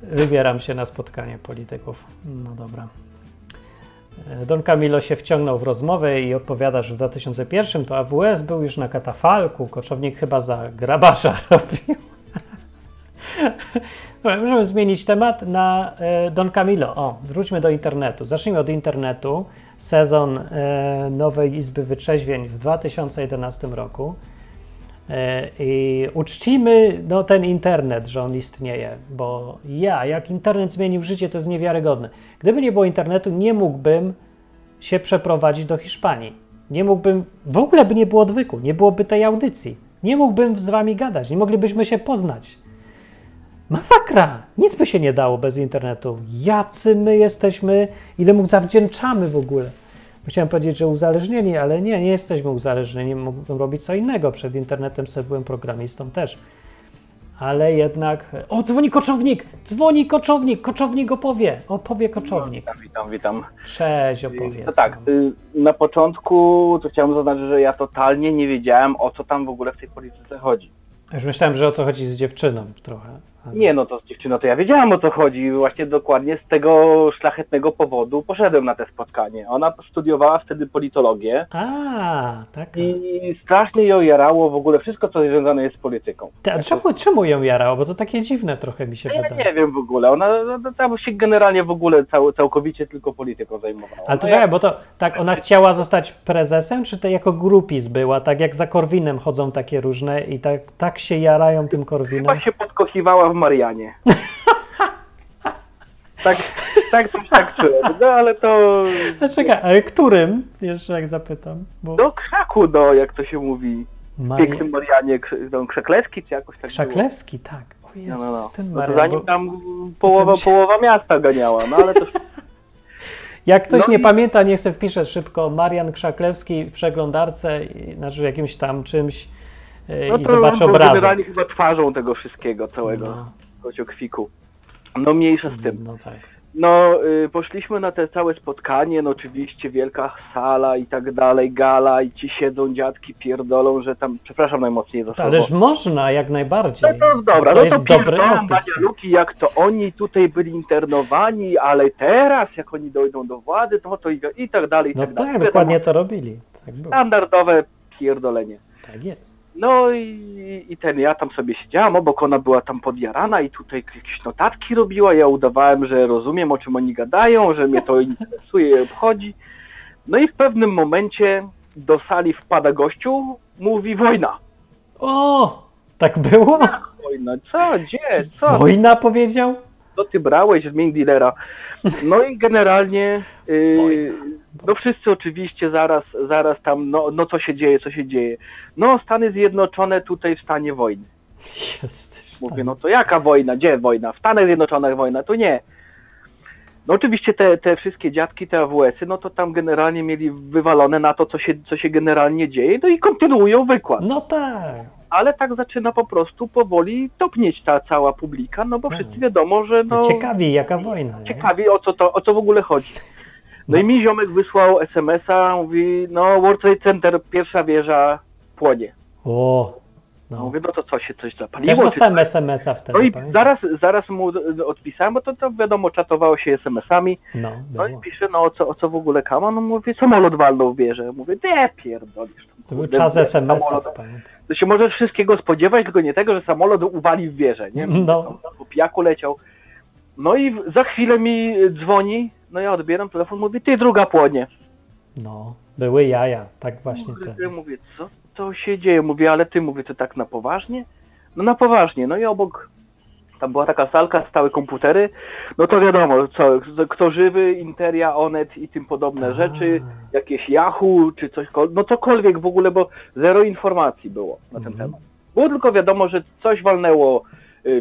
Wybieram się na spotkanie polityków. No dobra. E, Don Camilo się wciągnął w rozmowę i opowiada, że w 2001 to AWS był już na katafalku. Koczownik chyba za grabarza robił. Dobra, możemy zmienić temat na e, Don Camilo. O, wróćmy do internetu. Zacznijmy od internetu. Sezon e, Nowej Izby Wytrzeźwień w 2011 roku. E, I uczcimy no, ten internet, że on istnieje, bo ja, jak internet zmienił życie, to jest niewiarygodne. Gdyby nie było internetu, nie mógłbym się przeprowadzić do Hiszpanii. Nie mógłbym, w ogóle by nie było odwyku, nie byłoby tej audycji. Nie mógłbym z wami gadać, nie moglibyśmy się poznać. Masakra! Nic by się nie dało bez internetu. Jacy my jesteśmy, ile mu zawdzięczamy w ogóle. Chciałem powiedzieć, że uzależnieni, ale nie, nie jesteśmy uzależnieni. Mógłbym robić co innego. Przed internetem sobie byłem programistą też. Ale jednak. O, dzwoni koczownik! Dzwoni koczownik! Koczownik opowie! Opowie koczownik. Witam, witam, witam. Cześć, opowiedz. No tak, y, na początku to chciałem zaznaczyć, że ja totalnie nie wiedziałem, o co tam w ogóle w tej polityce chodzi. Już myślałem, że o co chodzi z dziewczyną trochę. Nie, no to z dziewczyną to ja wiedziałem, o co chodzi. Właśnie dokładnie z tego szlachetnego powodu poszedłem na te spotkanie. Ona studiowała wtedy politologię A, tak. i strasznie ją jarało w ogóle wszystko, co związane jest z polityką. Ty, a czemu, czemu ją jarało? Bo to takie dziwne trochę mi się Ja wydaje. nie wiem w ogóle, ona no, tam się generalnie w ogóle cał, całkowicie tylko polityką zajmowała. Ale to No, bo to tak, ona chciała zostać prezesem, czy to jako grupis była? Tak jak za Korwinem chodzą takie różne i tak, tak się jarają tym Korwinem. Chyba się podkochiwała w Marianie. tak, tak coś tak czułem. No ale to A czekaj, ale którym? Jeszcze jak zapytam. Bo do krzaku, do jak to się mówi. Maria... Pięknym Marianie, no, Krzaklewski czy jakoś tak było. Krzaklewski, tak. O jest, No, no, no. ten no Marian, zanim bo- tam połowa, się- połowa miasta ganiała, no ale to Jak ktoś No nie i- pamięta, niech sobie wpisze szybko Marian Krzaklewski w przeglądarce, znaczy jakimś tam czymś no i to zobaczy on był obrazek. generalnie chyba twarzą tego wszystkiego, całego No, kociokwiku. No mniejsza z tym. no tak. No, y, poszliśmy na te całe spotkanie, no oczywiście wielka sala i tak dalej, gala i ci siedzą dziadki pierdolą, że tam, przepraszam najmocniej za słowo. Ależ można, jak najbardziej. No to dobra, to no jest to pierdolą opis. Luki, jak to oni tutaj byli internowani, ale teraz, jak oni dojdą do władzy, to to i, i tak dalej, i No tak dalej. tak, Wiadomo, dokładnie to robili. Tak było. Standardowe pierdolenie. Tak jest. No i, i ten, ja tam sobie siedziałam, obok ona była tam podjarana i tutaj jakieś notatki robiła, ja udawałem, że rozumiem, o czym oni gadają, że mnie to interesuje i obchodzi. No i w pewnym momencie do sali wpada gościu, mówi wojna. O! Tak było? Wojna, co, gdzie, co? Wojna powiedział? co ty brałeś z main dealera? No i generalnie, yy. No wszyscy oczywiście zaraz, zaraz tam, no, no co się dzieje, co się dzieje. No Stany Zjednoczone tutaj w stanie wojny. Jesteś Mówię, no to jaka wojna, gdzie wojna? W Stanach Zjednoczonych wojna, to nie. No oczywiście te, te wszystkie dziadki, te AWS-y, no to tam generalnie mieli wywalone na to, co się, co się generalnie dzieje, no i kontynuują wykład. No tak. Ale tak zaczyna po prostu powoli topnieć ta cała publika, no bo Tak. wszyscy wiadomo, że no... Ciekawi, jaka wojna. Nie? ciekawi o co, to, o co w ogóle chodzi. No i mi ziomek wysłał SMS-a, mówi, no World Trade Center, pierwsza wieża płonie. O, No. Mówię, no to co się, coś zapaliło? Też dostałem SMS-a wtedy. No i pamiętam? zaraz, zaraz mu odpisałem, bo to, to wiadomo, czatowało się SMS-ami. No, No i pisze, no o co, o co w ogóle kama? No mówię, samolot walnął w wieżę. Mówię, nie pierdolisz. tam, To był czas SMS-ów. To się możesz wszystkiego spodziewać, tylko nie tego, że samolot uwali w wieżę, nie? No. Po pijaku leciał. No i za chwilę mi dzwoni, no ja odbieram telefon, mówię, ty druga płonie. No, były jaja, tak właśnie te. Ja mówię, co to się dzieje? Mówię, ale ty, mówię, to tak na poważnie? No na poważnie, no i obok tam była taka salka, stałe komputery, no to wiadomo, co, kto żywy, Interia, Onet i tym podobne Tak. rzeczy, jakieś Yahoo czy coś, no cokolwiek w ogóle, bo zero informacji było na ten Mhm. temat. Było tylko wiadomo, że coś walnęło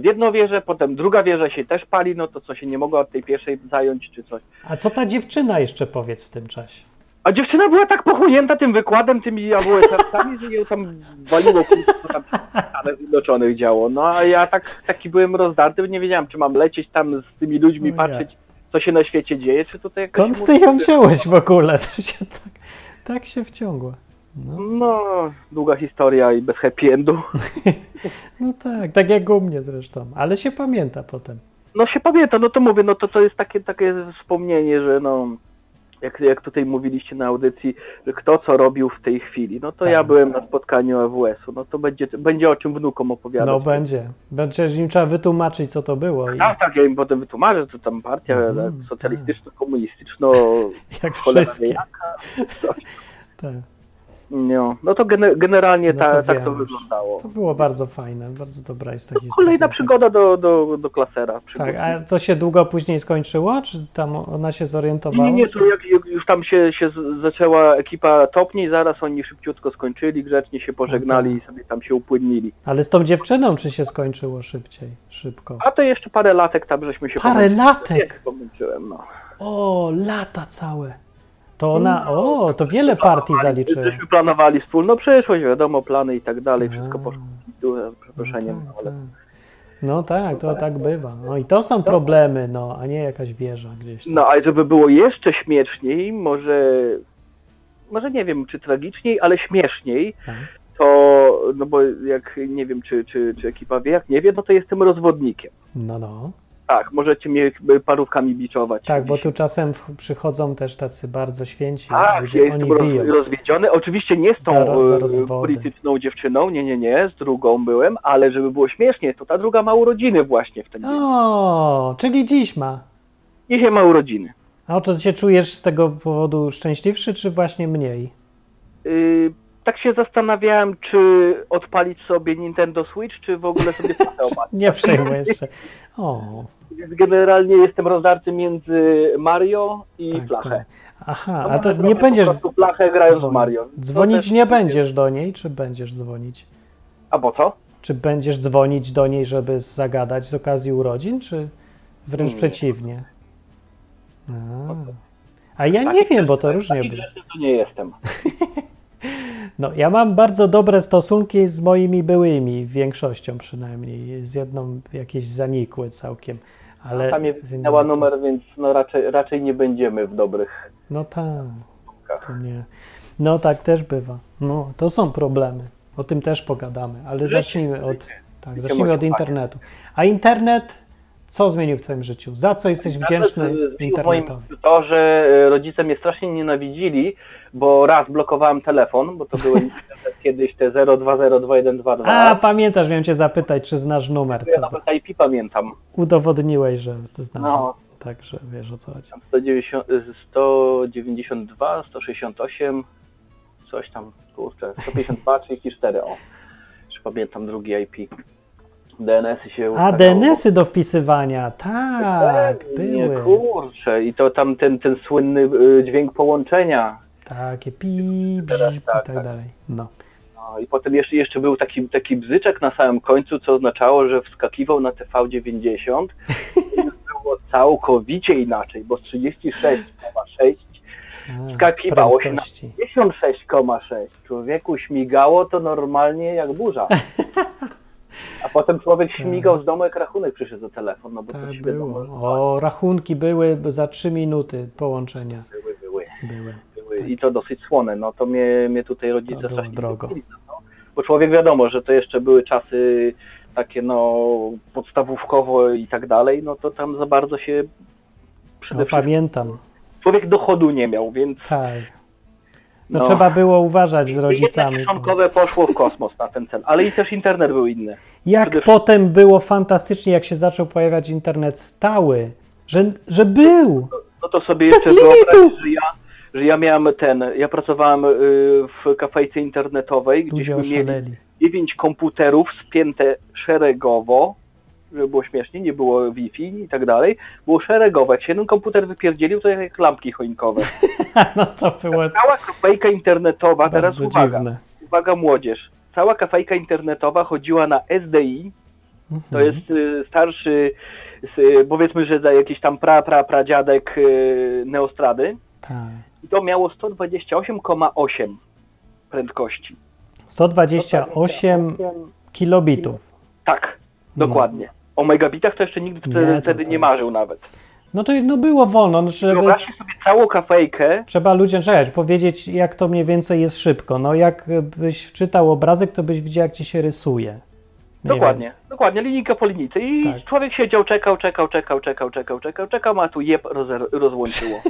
w jedną wieżę, potem druga wieża się też pali, no to co się nie mogła od tej pierwszej zająć czy coś. A co ta dziewczyna jeszcze powiedz w tym czasie? A dziewczyna była tak pochłonięta tym wykładem, tymi AWS-ami, że ją tam waliło co tam Stanach Zjednoczonych działo. No a ja tak, taki byłem rozdarty, nie wiedziałem, czy mam lecieć tam z tymi ludźmi, ja. patrzeć, co się na świecie dzieje, czy tutaj. Skąd ty ją wziąłeś w ogóle? To się tak, tak się wciągła. No, No, długa historia i bez happy endu. no tak, tak jak u mnie zresztą, ale się pamięta potem. No się pamięta, no to mówię, no to to jest takie, takie wspomnienie, że no... jak, jak tutaj mówiliście na audycji, że kto co robił w tej chwili. No to Tak. ja byłem na spotkaniu AWS-u. No to będzie, będzie o czym wnukom opowiadać. No będzie. Będzie im trzeba wytłumaczyć, co to było. I Tak, tak, ja im potem wytłumaczę, że to tam partia Mhm, socjalistyczno-komunistyczno, jak wszystkie. jaka. Tak. No, no to gene, generalnie No ta, to tak to wyglądało. To było bardzo fajne, bardzo dobra jest ta historia. Kolejna przygoda do, do, do klasera. Tak, a to się długo później skończyło? Czy tam ona się zorientowała? nie, nie, to jak jak już tam się, się zaczęła ekipa topniej, zaraz oni szybciutko skończyli, grzecznie się pożegnali No i sobie tam się upłynili. Ale z tą dziewczyną czy się skończyło szybciej? Szybko. A to jeszcze parę latek tam żeśmy się Parę pomęczyli. latek! Nie, pomęczyłem, no. O, lata całe. To ona, o, to wiele partii zaliczyła. Żeśmy planowali wspólną przyszłość, wiadomo, plany i tak dalej, wszystko poszło z tyłu, przeproszeniem, Tak, ale... tak. No tak, to tak bywa. No i to są problemy, no, a nie jakaś wieża gdzieś tam. No, a żeby było jeszcze śmieszniej, może, może nie wiem, czy tragiczniej, ale śmieszniej, Tak. to, no bo jak, nie wiem, czy, czy, czy ekipa wie, jak nie wie, no to jestem rozwodnikiem. No, no. Tak, możecie mnie parówkami biczować. Tak, bo tu czasem w- przychodzą też tacy bardzo święci Tak, ludzie, oni roz, biją. rozwiedziony. Oczywiście nie z tą Za za e, rozwody. polityczną dziewczyną, nie, nie, nie, z drugą byłem, ale żeby było śmiesznie, to ta druga ma urodziny właśnie w ten dzień. O, czyli dziś ma. Dzisiaj ma urodziny. A czy się czujesz z tego powodu szczęśliwszy, czy właśnie mniej? Y, tak się zastanawiałem, czy odpalić sobie Nintendo Switch, czy w ogóle sobie opalić. Nie przejmujesz się. O, Więc generalnie jestem rozdarty między Mario i tak, flachę. tak. Aha, No a to nie będziesz Po prostu flachę grając z dzwonić. Mario. Dzwonić nie będziesz do niej, czy będziesz dzwonić? A po co? Czy będziesz dzwonić do niej, żeby zagadać z okazji urodzin, czy wręcz Nie. przeciwnie? A, a ja nie wiem, bo to różnie Taki było. to nie jestem. No, ja mam bardzo dobre stosunki z moimi byłymi, większością przynajmniej. Z jedną jakieś zanikłe całkiem. Ale Tam miała to- numer, więc no raczej, raczej nie będziemy w dobrych. No tak, to nie. No tak też bywa. No, to są problemy. O tym też pogadamy, ale zacznijmy od, tak, zacznijmy od internetu. A internet co zmienił w twoim życiu? Za co jesteś wdzięczny internetowi? to, że y, rodzice mnie strasznie nienawidzili, bo raz blokowałem telefon, bo to były kiedyś te 02021222. A, pamiętasz, miałem cię zapytać, czy znasz numer. ja nawet IP pamiętam. udowodniłeś, że znasz. No. Także wiesz o co chodzi. Tam 190, y, 192, 168, coś tam, kurczę, 152, 34, o. Już pamiętam drugi IP. DNS-y się A. DNS-y do wpisywania, tak, Nie, były. kurczę, i to tam ten, ten słynny y, dźwięk połączenia. Takie pi, Teraz brz, i tak, tak tak. dalej. No. No, I potem jeszcze, jeszcze był taki, taki bzyczek na samym końcu, co oznaczało, że wskakiwał na TV90 i już było całkowicie inaczej, bo z 36,6 A, Skakiwało się na- prędkości. 56,6. Człowieku śmigało to normalnie jak burza. A potem człowiek śmigał z domu, jak rachunek przyszedł do telefon, no bo to Tak się było. O, rachunki były za 3 minuty połączenia. były, były, Były. były. I to dosyć słone, no to mnie, mnie tutaj rodzice To strasznie drogo. lubili, no. Bo człowiek wiadomo, że to jeszcze były czasy takie no podstawówkowo i tak dalej, no to tam za bardzo się przede No, wszystkim pamiętam. człowiek dochodu nie miał, więc Tak. No, No. trzeba było uważać z rodzicami. kieszonkowe poszło w kosmos na ten cel, ale i też internet był inny. Jak przede potem było fantastycznie, jak się zaczął pojawiać internet stały, że, że był. No to sobie Bez jeszcze wyobraź, że ja, że ja miałem ten, ja pracowałem y, w kafejce internetowej, gdzieśmy mieli dziewięć komputerów spięte szeregowo, żeby było śmiesznie, nie było Wi-Fi i tak dalej, było szeregowe. Jak się jeden komputer wypierdzielił, to jak lampki choinkowe. No to było Cała kafejka internetowa, teraz bardzo uwaga, dziwne. uwaga młodzież, cała kafejka internetowa chodziła na SDI, to Mhm. jest y, starszy, y, powiedzmy, że za jakiś tam pra, pra, pradziadek y, Neostrady. Tak. I to miało 128,8 prędkości. 128 kilobitów. Tak, dokładnie. O megabitach to jeszcze nikt Nie, wtedy, nie marzył nawet. No to no było wolno, no żeby, Wyobraźcie sobie całą kafejkę, trzeba ludziom czekać, powiedzieć jak to mniej więcej jest szybko. No jak byś wczytał obrazek, to byś widział jak ci się rysuje. Dokładnie. więcej. Dokładnie, linijka po linijce. I Tak. człowiek siedział, czekał, czekał, czekał, czekał, czekał, czekał, czekał, a tu jeb rozłączyło.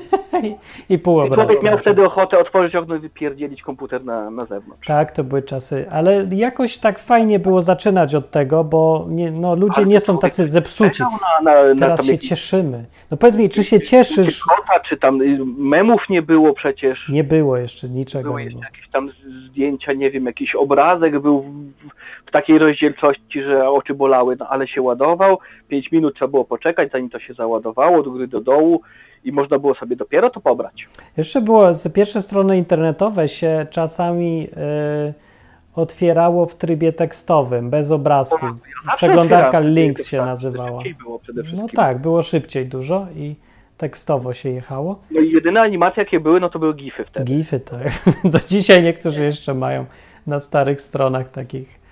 I, pół I człowiek miał wtedy ochotę otworzyć okno i wypierdzielić komputer na, na zewnątrz. Tak, to były czasy, ale jakoś tak fajnie było zaczynać od tego, bo nie, no, ludzie nie są tacy zepsuci. Na, na, na Teraz się cieszymy. No powiedz mi, czy się cieszysz? kota, czy tam y, memów nie było przecież. Nie było jeszcze niczego. Były jeszcze jakieś tam zdjęcia, nie wiem, jakiś obrazek był w, w takiej rozdzielczości, że oczy bolały, no ale się ładował. Pięć minut trzeba było poczekać, zanim to się załadowało, do góry, do dołu i można było sobie dopiero to pobrać. Jeszcze było, z pierwsze strony internetowe się czasami e, otwierało w trybie tekstowym, bez obrazków. Zawsze Przeglądarka otwieram. Links się tak, nazywała. Było przede wszystkim. No tak, było szybciej dużo i tekstowo się jechało. No i jedyne animacje, jakie były, no to były gify wtedy. Gify, tak. Do dzisiaj niektórzy jeszcze mają na starych stronach takich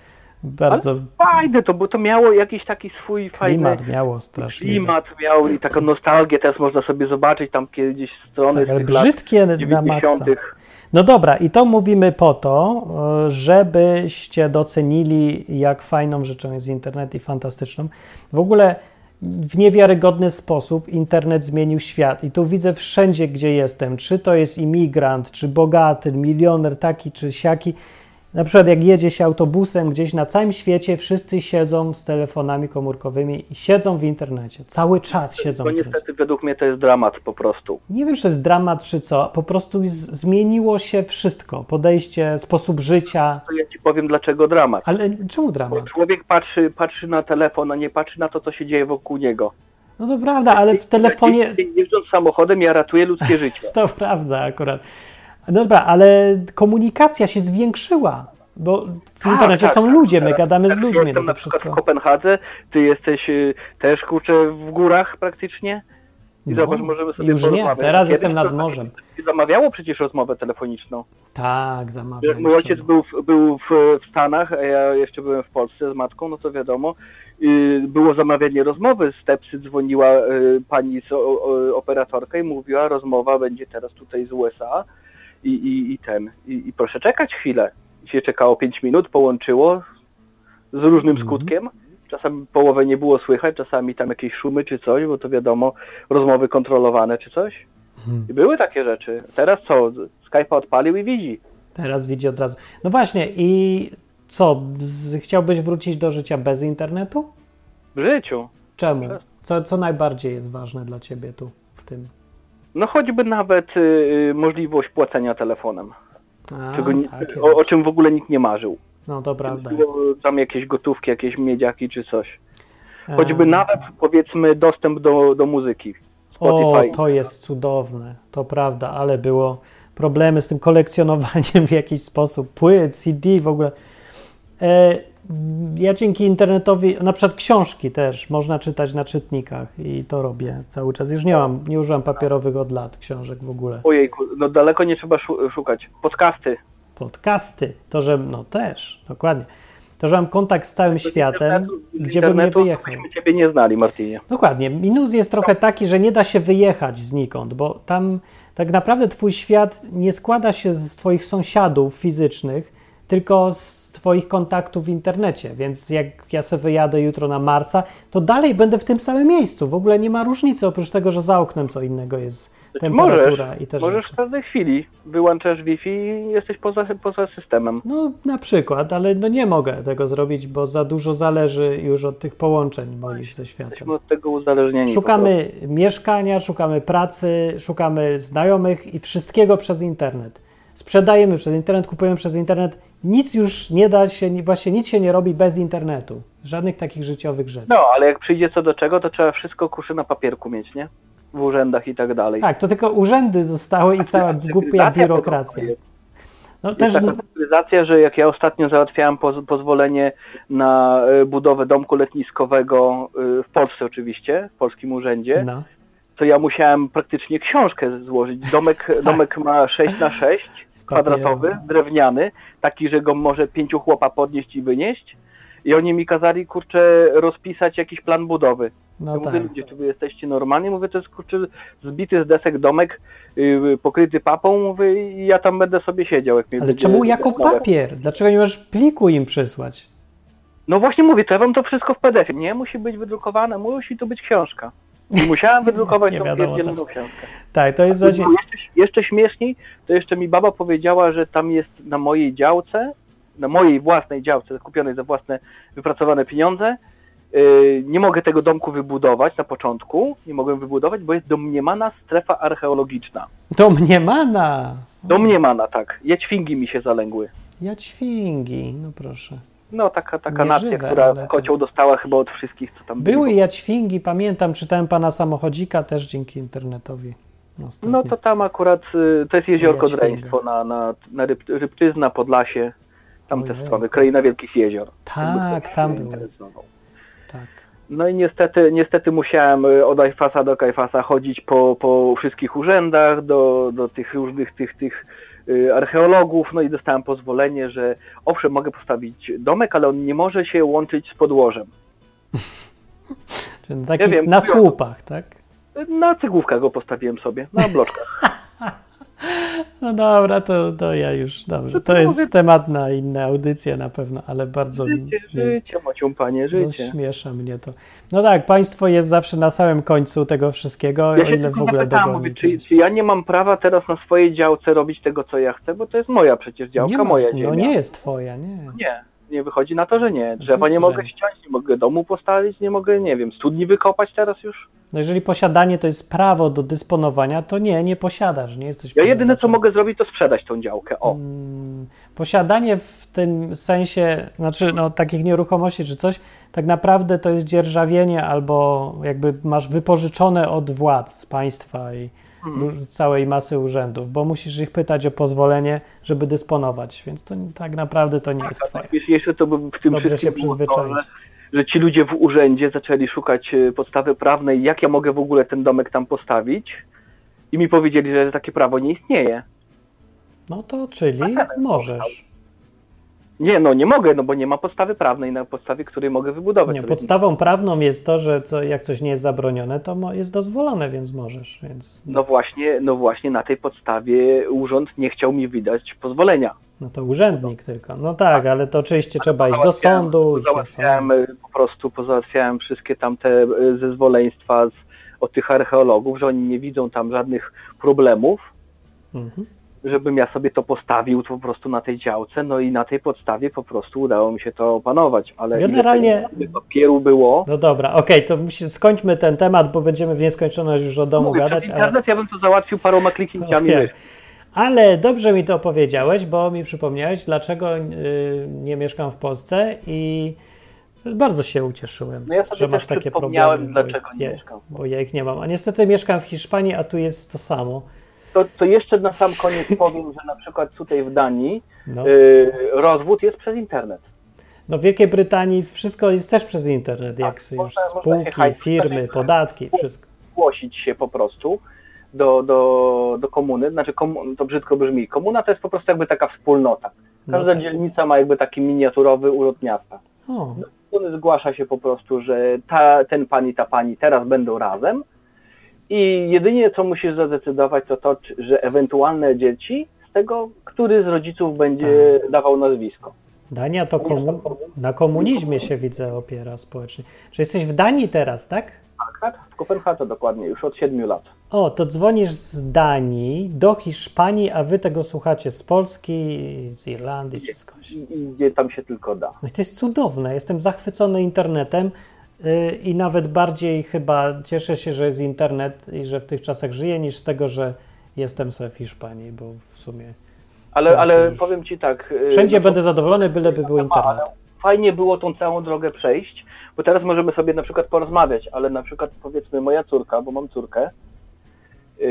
bardzo Fajne to, bo to miało jakiś taki swój fajny klimat miało strasznie. klimat miał i taką nostalgię teraz można sobie zobaczyć tam kiedyś strony Tak, z ale brzydkie na maksa. 90. No dobra, i to mówimy po to, żebyście docenili, jak fajną rzeczą jest internet i fantastyczną. W ogóle w niewiarygodny sposób internet zmienił świat. I tu widzę wszędzie, gdzie jestem, czy to jest imigrant, czy bogaty, milioner, taki czy siaki. Na przykład, jak jedzie się autobusem gdzieś na całym świecie, wszyscy siedzą z telefonami komórkowymi i siedzą w internecie. Cały czas siedzą To niestety według mnie to jest dramat po prostu. Nie wiem, czy to jest dramat, czy co. Po prostu zmieniło się wszystko. Podejście, sposób życia. To ja ci powiem dlaczego dramat. Ale czemu Bo dramat? człowiek patrzy, patrzy na telefon, a nie patrzy na to, co się dzieje wokół niego. No to prawda, ale w telefonie. Jeżdżąc samochodem, ja ratuję ludzkie życie. To prawda, akurat. No dobra, ale komunikacja się zwiększyła. Bo w Tak, internecie tak, są tak. ludzie, my gadamy z ludźmi. Jestem No na to przykład w wszystko. Kopenhadze, ty jesteś y, też kurczę w górach praktycznie. I No, zobacz, możemy sobie już nie, teraz jestem to nad morzem. Zamawiało przecież rozmowę telefoniczną. Tak, zamawiam. Jak mój ojciec był, w, był w, w Stanach, a ja jeszcze byłem w Polsce z matką, no to wiadomo, y, było zamawianie rozmowy. Z Tepsy dzwoniła y, pani z, operatorka i mówiła, rozmowa będzie teraz tutaj z USA i, i, i ten. I, I proszę czekać chwilę. I się czekało 5 minut, połączyło z różnym Mhm. skutkiem. Czasami połowę nie było słychać, czasami tam jakieś szumy czy coś, bo to wiadomo, rozmowy kontrolowane czy coś. Mhm. I były takie rzeczy. Teraz co? Skype'a odpalił i widzi. Teraz widzi od razu. No właśnie, i co? Z, chciałbyś wrócić do życia bez internetu? W życiu. Czemu? Co, co najbardziej jest ważne dla ciebie tu w tym? No choćby nawet y, możliwość płacenia telefonem, A, czego takie o, o czym w ogóle nikt nie marzył. No to prawda. Tam jakieś gotówki, jakieś miedziaki czy coś. Choćby E, nawet powiedzmy dostęp do, do muzyki. O, Spotify. to jest cudowne, to prawda, ale było problemy z tym kolekcjonowaniem w jakiś sposób, płyt, CD w ogóle. E, ja dzięki internetowi, na przykład książki też można czytać na czytnikach i to robię cały czas. Już nie mam, nie używam papierowych od lat książek w ogóle. Ojejku, no daleko nie trzeba szu- szukać. Podcasty. Podcasty, to że, no też, dokładnie. To, że mam kontakt z całym światem, gdzie bym nie wyjechał. byśmy ciebie nie znali, Martinie. Dokładnie. Minus jest trochę taki, że nie da się wyjechać znikąd, bo tam tak naprawdę twój świat nie składa się z twoich sąsiadów fizycznych, tylko z twoich kontaktów w internecie. Więc jak ja sobie wyjadę jutro na Marsa, to dalej będę w tym samym miejscu. W ogóle nie ma różnicy, oprócz tego, że za oknem co innego jest temperatura Możesz, i te możesz rzeczy. w każdej chwili. Wyłączasz Wi-Fi i jesteś poza, poza systemem. No na przykład, ale no nie mogę tego zrobić, bo za dużo zależy już od tych połączeń moich ze światem. Jesteśmy od tego uzależnieni. Szukamy mieszkania, szukamy pracy, szukamy znajomych i wszystkiego przez internet. Sprzedajemy przez internet, kupujemy przez internet. Nic już nie da się, właśnie nic się nie robi bez internetu. Żadnych takich życiowych rzeczy. No, ale jak przyjdzie co do czego, to trzeba wszystko kuszy na papierku mieć, nie? W urzędach i tak dalej. Tak, to tylko urzędy zostały i cała głupia biurokracja. No Jest też taka cyfryzacja, że jak ja ostatnio załatwiałem poz pozwolenie na e, budowę domku letniskowego e, w Polsce oczywiście, w polskim urzędzie, no, to ja musiałem praktycznie książkę złożyć. Domek, domek ma 6 na 6 z papieru. kwadratowy, drewniany, taki, że go może pięciu chłopa podnieść i wynieść. I oni mi kazali, kurczę, rozpisać jakiś plan budowy. No ja tak. mówię, ludzie, czy wy jesteście normalni? Mówię, to jest, kurczę, zbity z desek domek, yy, pokryty papą, mówię, i ja tam będę sobie siedział. Jak Ale czemu jako nowe. papier? Dlaczego nie możesz pliku im przysłać? No właśnie mówię, to ja wam to wszystko w PDF. Nie musi być wydrukowane, musi to być książka. I musiałem wydrukować tą pierdzielną tak. książkę. Tak, to jest właśnie. Jeszcze, jeszcze śmieszniej, to jeszcze mi baba powiedziała, że tam jest na mojej działce, na mojej własnej działce, kupionej za własne wypracowane pieniądze, yy, nie mogę tego domku wybudować na początku, nie mogłem wybudować, bo jest domniemana strefa archeologiczna. Domniemana! Domniemana, tak. Jaćwingi mi się zalęgły. Jaćwingi, no proszę. No, taka, taka nacja, żywe, która ale- kocioł dostała chyba od wszystkich, co tam Były byli. jaćwingi, pamiętam, czytałem pana samochodzika też dzięki internetowi. Ostatnio. No to tam akurat, y, to jest jeziorko. Dreństwo na, na, na Ryb, Rybczyzna, Podlasie, tamte Ojej. strony, kraina Wielkich Jezior. Tak, tam interesował. Tak. No i niestety, niestety musiałem y, od Ajfasa do Kajfasa chodzić po, po wszystkich urzędach, do, do tych różnych tych, tych archeologów, no i dostałem pozwolenie, że owszem, mogę postawić domek, ale on nie może się łączyć z podłożem. Czyli na takich, wiem, na słupach, tak? Na cegłówkach go postawiłem sobie, na bloczkach. No dobra, to, to ja już, dobrze. To No to jest temat na inne audycje na pewno, ale bardzo Życie, życie, Macią, panie, życie. śmiesza mnie to. No tak, państwo jest zawsze na samym końcu tego wszystkiego, Ja ile w ogóle dogoni. mówię, czy, czy ja nie mam prawa teraz na swojej działce robić tego, co ja chcę, bo to jest moja przecież działka, nie masz, moja ziemia. No nie jest twoja, nie. Nie, nie wychodzi na to, że nie. Drzewa nie mogę ściąć, nie mogę domu postawić, nie mogę, nie wiem, studni wykopać teraz już. No jeżeli posiadanie to jest prawo do dysponowania, to nie, nie posiadasz, nie jesteś Ja jedyne, co mogę zrobić, to sprzedać tą działkę. O, Mm, Posiadanie w tym sensie, znaczy no, takich nieruchomości czy coś, tak naprawdę to jest dzierżawienie albo jakby masz wypożyczone od władz państwa i Mhm. całej masy urzędów, bo musisz ich pytać o pozwolenie, żeby dysponować, więc to tak naprawdę to nie jest twoje. wiesz, jeszcze to by w tym Dobrze się to, przyzwyczaić. że, że ci ludzie w urzędzie zaczęli szukać e, podstawy prawnej, jak ja mogę w ogóle ten domek tam postawić i mi powiedzieli, że takie prawo nie istnieje. No to czyli możesz. Nie, no nie mogę, no bo nie ma podstawy prawnej, na podstawie której mogę wybudować. Nie, podstawą prawną jest to, że co, jak coś nie jest zabronione, to jest dozwolone, więc możesz. Więc, No właśnie, no właśnie na tej podstawie urząd nie chciał mi wydać pozwolenia. no to urzędnik tylko. No tak, ale to oczywiście trzeba iść do sądu. Załatwiałem po prostu, pozałatwiałem wszystkie tamte y, zezwoleństwa z, od tych archeologów, że oni nie widzą tam żadnych problemów, Mhm. Żebym ja sobie to postawił po prostu na tej działce, no i na tej podstawie po prostu udało mi się to opanować, ale Generalnie- papieru było, No dobra, okej, to musi, skończmy ten temat, bo będziemy w nieskończoność już o domu mówię, gadać. przez Ale, internet ja bym to załatwił paroma kliknięciami myszy. ale dobrze mi to powiedziałeś, bo mi przypomniałeś, dlaczego y, nie mieszkam w Polsce i bardzo się ucieszyłem, No ja sobie że masz takie problemy. dlaczego nie mieszkam. Bo ja ich nie mam. A niestety mieszkam w Hiszpanii, a tu jest to samo. To, to jeszcze na sam koniec powiem, że na przykład tutaj w Danii No. y, rozwód jest przez internet. No w Wielkiej Brytanii wszystko jest też przez internet, jak Tak, już można- spółki, firmy, podatki, wszystko. zgłosić się po prostu do, do, do komuny. Znaczy, komu, to brzydko brzmi. Komuna to jest po prostu jakby taka wspólnota. Każda No tak. dzielnica ma jakby taki miniaturowy urząd miasta. O, zgłasza się po prostu, że ta, ten pan i ta pani teraz będą razem i jedynie co musisz zadecydować to to, że ewentualne dzieci z tego, który z rodziców będzie Tak. dawał nazwisko. Dania to komu... na komunizmie się widzę opiera społecznie. Czy jesteś w Danii teraz, tak? Tak, tak? W Kopenhadze dokładnie, już od siedmiu lat. O, to dzwonisz z Danii do Hiszpanii, a wy tego słuchacie z Polski, z Irlandii czy skądś. I, i gdzie tam się tylko da. No to jest cudowne. Jestem zachwycony internetem i nawet bardziej chyba cieszę się, że jest internet i że w tych czasach żyję, niż z tego, że jestem sobie w Hiszpanii, bo w sumie Ale, ale już- powiem ci tak. y, wszędzie no będę zadowolony, byleby był internet. Fajnie było tą całą drogę przejść, bo teraz możemy sobie na przykład porozmawiać, ale na przykład powiedzmy moja córka, bo mam córkę, yy,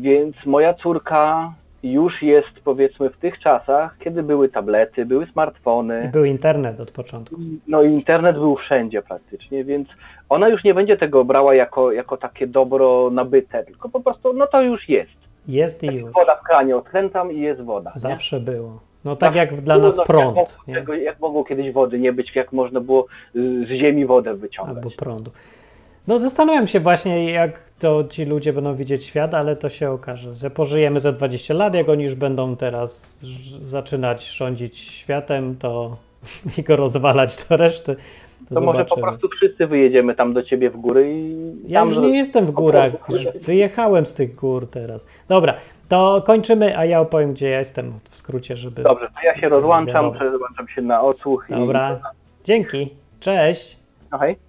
więc moja córka już jest powiedzmy w tych czasach, kiedy były tablety, były smartfony, był internet od początku. no i internet był wszędzie praktycznie, więc ona już nie będzie tego brała jako, jako takie dobro nabyte, tylko po prostu no to już jest. Jest i już. Woda w kranie odkręcam i jest woda. nie? Zawsze było. No tak jak dla Było, nas no, Jak, prąd, mogło, nie? jak mogło kiedyś wody nie być, jak można było z ziemi wodę wyciągać. Albo prądu. No zastanawiam się właśnie, jak to ci ludzie będą widzieć świat, ale to się okaże, że pożyjemy za 20 lat, jak oni już będą teraz zaczynać rządzić światem, to i go rozwalać do reszty. To, To może po prostu wszyscy wyjedziemy tam do ciebie w góry i Ja tam już nie jestem w górach, wyjechałem z tych gór teraz. Dobra, to kończymy, a ja opowiem, gdzie ja jestem w skrócie, żeby... Dobrze, to ja się rozłączam, rozłączam się na odsłuch Dobra, dzięki, cześć. i... No hej.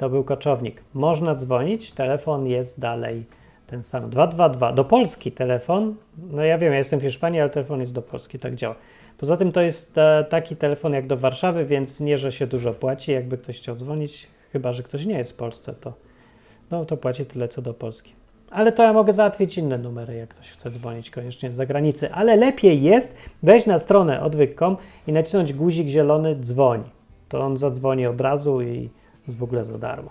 To był koczownik. Można dzwonić, telefon jest dalej ten sam. 222. Do Polski telefon. No ja wiem, ja jestem w Hiszpanii, ale telefon jest do Polski, tak działa. Poza tym to jest e, taki telefon jak do Warszawy, więc nie, że się dużo płaci. Jakby ktoś chciał dzwonić, chyba że ktoś nie jest w Polsce, to, no, to płaci tyle co do Polski. Ale to ja mogę załatwić inne numery, jak ktoś chce dzwonić koniecznie z zagranicy. Ale lepiej jest wejść na stronę odwyk.com i nacisnąć guzik zielony dzwoń. To on zadzwoni od razu i w ogóle za darmo.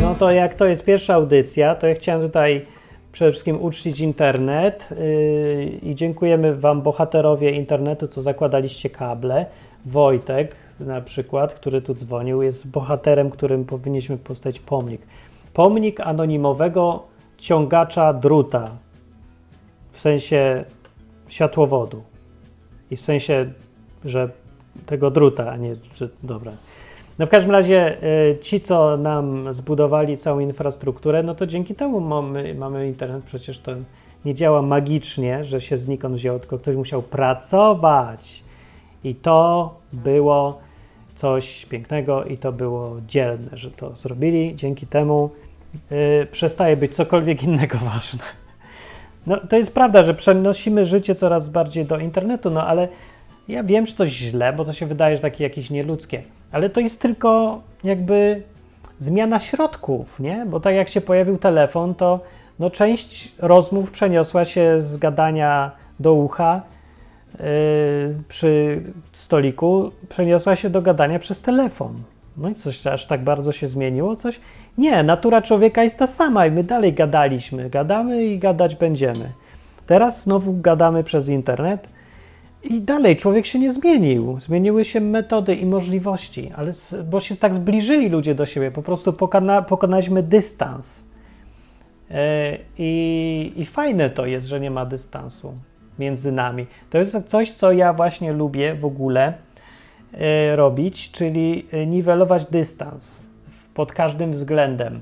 No to jak to jest pierwsza audycja, to ja chciałem tutaj przede wszystkim uczcić internet yy, i dziękujemy Wam, bohaterowie internetu, co zakładaliście kable. Wojtek na przykład, który tu dzwonił, jest bohaterem, którym powinniśmy postawić pomnik. Pomnik anonimowego ciągacza druta, w sensie światłowodu i w sensie, że tego druta, a nie, że dobra. No w każdym razie y, ci, co nam zbudowali całą infrastrukturę, no to dzięki temu mamy, mamy internet. Przecież to nie działa magicznie, że się znikąd wzięło, tylko ktoś musiał pracować. I to było coś pięknego i to było dzielne, że to zrobili. Dzięki temu y, przestaje być cokolwiek innego ważne. No, to jest prawda, że przenosimy życie coraz bardziej do internetu, no ale ja wiem, że to źle, bo to się wydaje, że takie jakieś nieludzkie, ale to jest tylko jakby zmiana środków, nie? Bo tak jak się pojawił telefon, to no, część rozmów przeniosła się z gadania do ucha yy, przy stoliku, przeniosła się do gadania przez telefon. No i coś aż tak bardzo się zmieniło? Coś? Nie, natura człowieka jest ta sama i my dalej gadaliśmy. Gadamy i gadać będziemy. Teraz znowu gadamy przez internet i dalej człowiek się nie zmienił. Zmieniły się metody i możliwości, ale bo się tak zbliżyli ludzie do siebie, po prostu pokona, pokonaliśmy dystans. E, I, I fajne to jest, że nie ma dystansu między nami. To jest coś, co ja właśnie lubię w ogóle robić, czyli e, niwelować dystans pod każdym względem.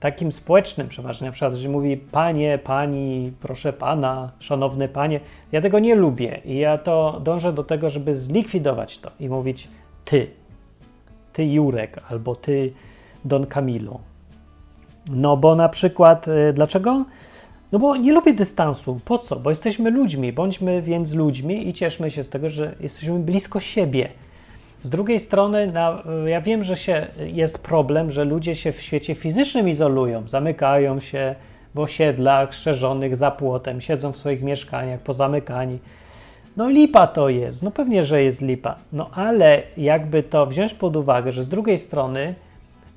Takim społecznym przeważnie, na przykład, że mówi panie, pani, proszę pana, szanowny panie. Ja tego nie lubię i ja to dążę do tego, żeby zlikwidować to i mówić ty, ty Jurek albo ty Don Camilo. No bo na przykład, y, dlaczego? No bo nie lubię dystansu. Po co? Bo jesteśmy ludźmi. Bądźmy więc ludźmi i cieszmy się z tego, że jesteśmy blisko siebie. Z drugiej strony, na, ja wiem, że się, jest problem, że ludzie się w świecie fizycznym izolują, zamykają się w osiedlach szerzonych za płotem, siedzą w swoich mieszkaniach pozamykani. No lipa to jest, no pewnie, że jest lipa. No ale jakby to wziąć pod uwagę, że z drugiej strony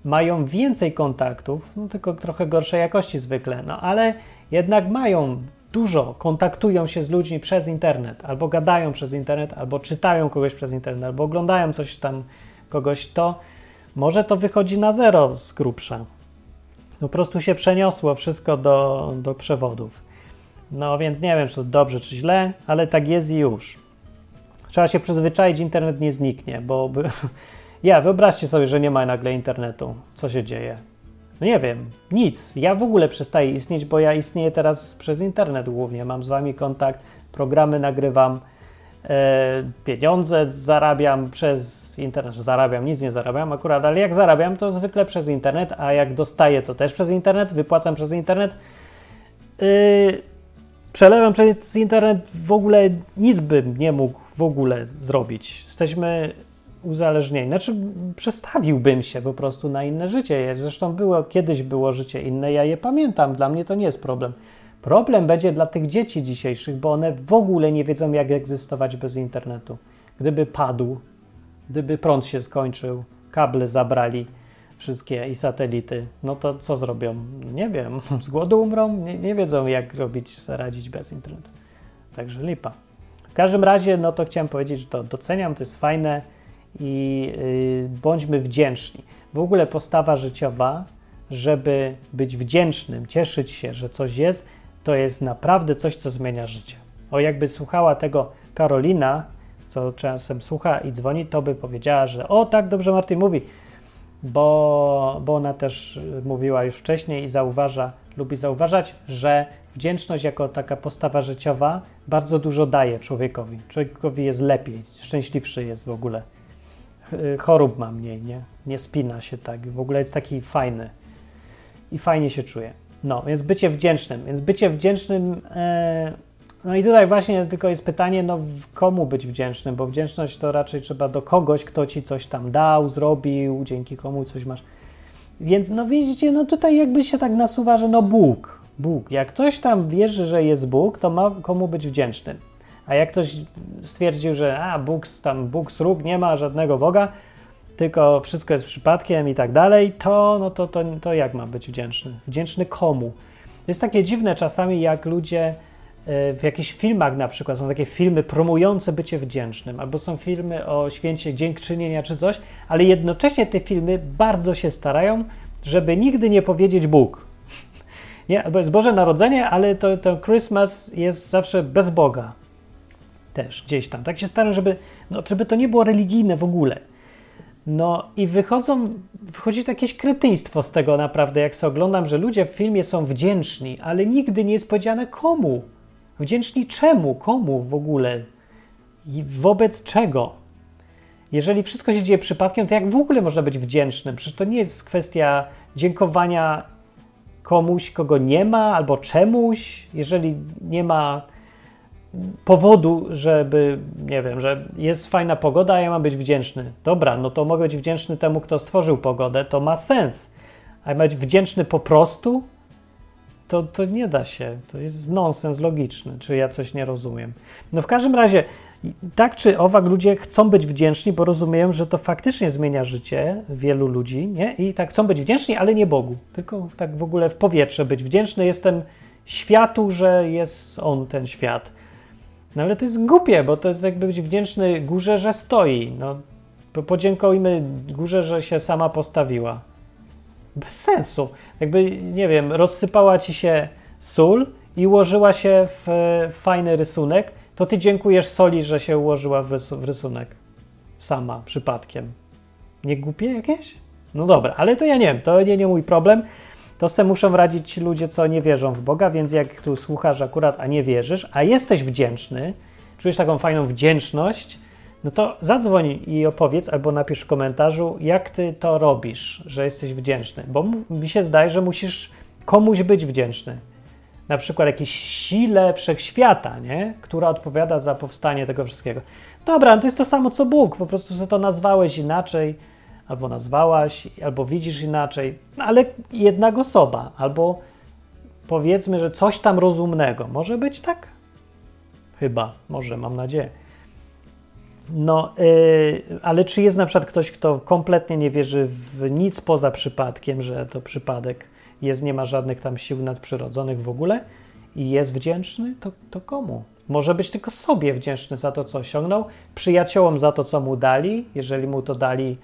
mają więcej kontaktów, no tylko trochę gorszej jakości zwykle, no ale jednak mają dużo, kontaktują się z ludźmi przez internet, albo gadają przez internet, albo czytają kogoś przez internet, albo oglądają coś tam kogoś, to może to wychodzi na zero z grubsza. Po prostu się przeniosło wszystko do, do przewodów. No więc nie wiem, czy to dobrze, czy źle, ale tak jest i już. Trzeba się przyzwyczaić, internet nie zniknie, bo by... ja, wyobraźcie sobie, że nie ma nagle internetu. Co się dzieje? No nie wiem, nic. Ja w ogóle przestaję istnieć, bo ja istnieję teraz przez internet głównie. Mam z wami kontakt, programy nagrywam, e, pieniądze zarabiam przez internet. Zarabiam, nic nie zarabiam akurat, ale jak zarabiam, to zwykle przez internet, a jak dostaję, to też przez internet, wypłacam przez internet. Yy, przelewam przez internet, w ogóle nic bym nie mógł w ogóle zrobić. Jesteśmy uzależnieni. Znaczy, przestawiłbym się po prostu na inne życie. Zresztą było, kiedyś było życie inne, ja je pamiętam, dla mnie to nie jest problem. Problem będzie dla tych dzieci dzisiejszych, bo one w ogóle nie wiedzą, jak egzystować bez internetu. Gdyby padł, gdyby prąd się skończył, kable zabrali wszystkie i satelity, no to co zrobią? Nie wiem, z głodu umrą? Nie, nie wiedzą, jak robić, radzić bez internetu. Także lipa. W każdym razie, no to chciałem powiedzieć, że to doceniam, to jest fajne i yy, bądźmy wdzięczni. W ogóle postawa życiowa żeby być wdzięcznym, cieszyć się, że coś jest, to jest naprawdę coś, co zmienia życie. O, jakby słuchała tego Karolina, co czasem słucha i dzwoni, to by powiedziała, że o, tak dobrze Martin mówi, bo, bo ona też mówiła już wcześniej i zauważa, lubi zauważać, że wdzięczność jako taka postawa życiowa bardzo dużo daje człowiekowi. Człowiekowi jest lepiej, szczęśliwszy jest w ogóle. Chorób ma mniej, nie? Nie spina się tak. W ogóle jest taki fajny i fajnie się czuje. No, więc bycie wdzięcznym. Więc bycie wdzięcznym. E, no i tutaj właśnie tylko jest pytanie, no komu być wdzięcznym, bo wdzięczność to raczej trzeba do kogoś, kto ci coś tam dał, zrobił, dzięki komu coś masz. Więc no widzicie, no tutaj jakby się tak nasuwa, że no Bóg, Bóg. Jak ktoś tam wierzy, że jest Bóg, to ma komu być wdzięcznym. A jak ktoś stwierdził, że a Bóg tam, Bóg srób, nie ma żadnego Boga, tylko wszystko jest przypadkiem i tak dalej, to, no to, to, to jak ma być wdzięczny? Wdzięczny komu? To jest takie dziwne czasami, jak ludzie e, w jakichś filmach na przykład, są takie filmy promujące bycie wdzięcznym, albo są filmy o święcie dziękczynienia czy coś, ale jednocześnie te filmy bardzo się starają, żeby nigdy nie powiedzieć Bóg. Nie, bo jest Boże Narodzenie, ale to, to Christmas jest zawsze bez Boga. Też gdzieś tam. Tak się staram, żeby, no, żeby to nie było religijne w ogóle. No i wychodzą, wchodzi jakieś kretyństwo z tego naprawdę, jak sobie oglądam, że ludzie w filmie są wdzięczni, ale nigdy nie jest powiedziane komu. Wdzięczni czemu, komu w ogóle i wobec czego. Jeżeli wszystko się dzieje przypadkiem, to jak w ogóle można być wdzięcznym? Przecież to nie jest kwestia dziękowania komuś, kogo nie ma, albo czemuś, jeżeli nie ma powodu, żeby, nie wiem, że jest fajna pogoda, a ja mam być wdzięczny. Dobra, no to mogę być wdzięczny temu, kto stworzył pogodę, to ma sens. A być wdzięczny po prostu, to, to nie da się. To jest nonsens logiczny, czy ja coś nie rozumiem. No w każdym razie, tak czy owak ludzie chcą być wdzięczni, bo rozumieją, że to faktycznie zmienia życie wielu ludzi, nie? I tak chcą być wdzięczni, ale nie Bogu, tylko tak w ogóle w powietrze być wdzięczny. Jestem światu, że jest on, ten świat. No ale to jest głupie, bo to jest jakby być wdzięczny górze, że stoi. No, podziękujmy górze, że się sama postawiła. Bez sensu. Jakby, nie wiem, rozsypała ci się sól i ułożyła się w fajny rysunek, to ty dziękujesz soli, że się ułożyła w rysunek. Sama, przypadkiem. Nie głupie jakieś? No dobra, ale to ja nie wiem, to nie, nie mój problem to se muszą radzić ci ludzie, co nie wierzą w Boga, więc jak tu słuchasz akurat, a nie wierzysz, a jesteś wdzięczny, czujesz taką fajną wdzięczność, no to zadzwoń i opowiedz albo napisz w komentarzu, jak ty to robisz, że jesteś wdzięczny, bo mi się zdaje, że musisz komuś być wdzięczny. Na przykład jakiejś sile wszechświata, nie? która odpowiada za powstanie tego wszystkiego. Dobra, no to jest to samo co Bóg, po prostu sobie to nazwałeś inaczej albo nazwałaś, albo widzisz inaczej, no ale jednak osoba, albo powiedzmy, że coś tam rozumnego. Może być tak? Chyba, może, mam nadzieję. No, yy, ale czy jest na przykład ktoś, kto kompletnie nie wierzy w nic poza przypadkiem, że to przypadek jest, nie ma żadnych tam sił nadprzyrodzonych w ogóle i jest wdzięczny, to, to komu? Może być tylko sobie wdzięczny za to, co osiągnął, przyjaciołom za to, co mu dali, jeżeli mu to dali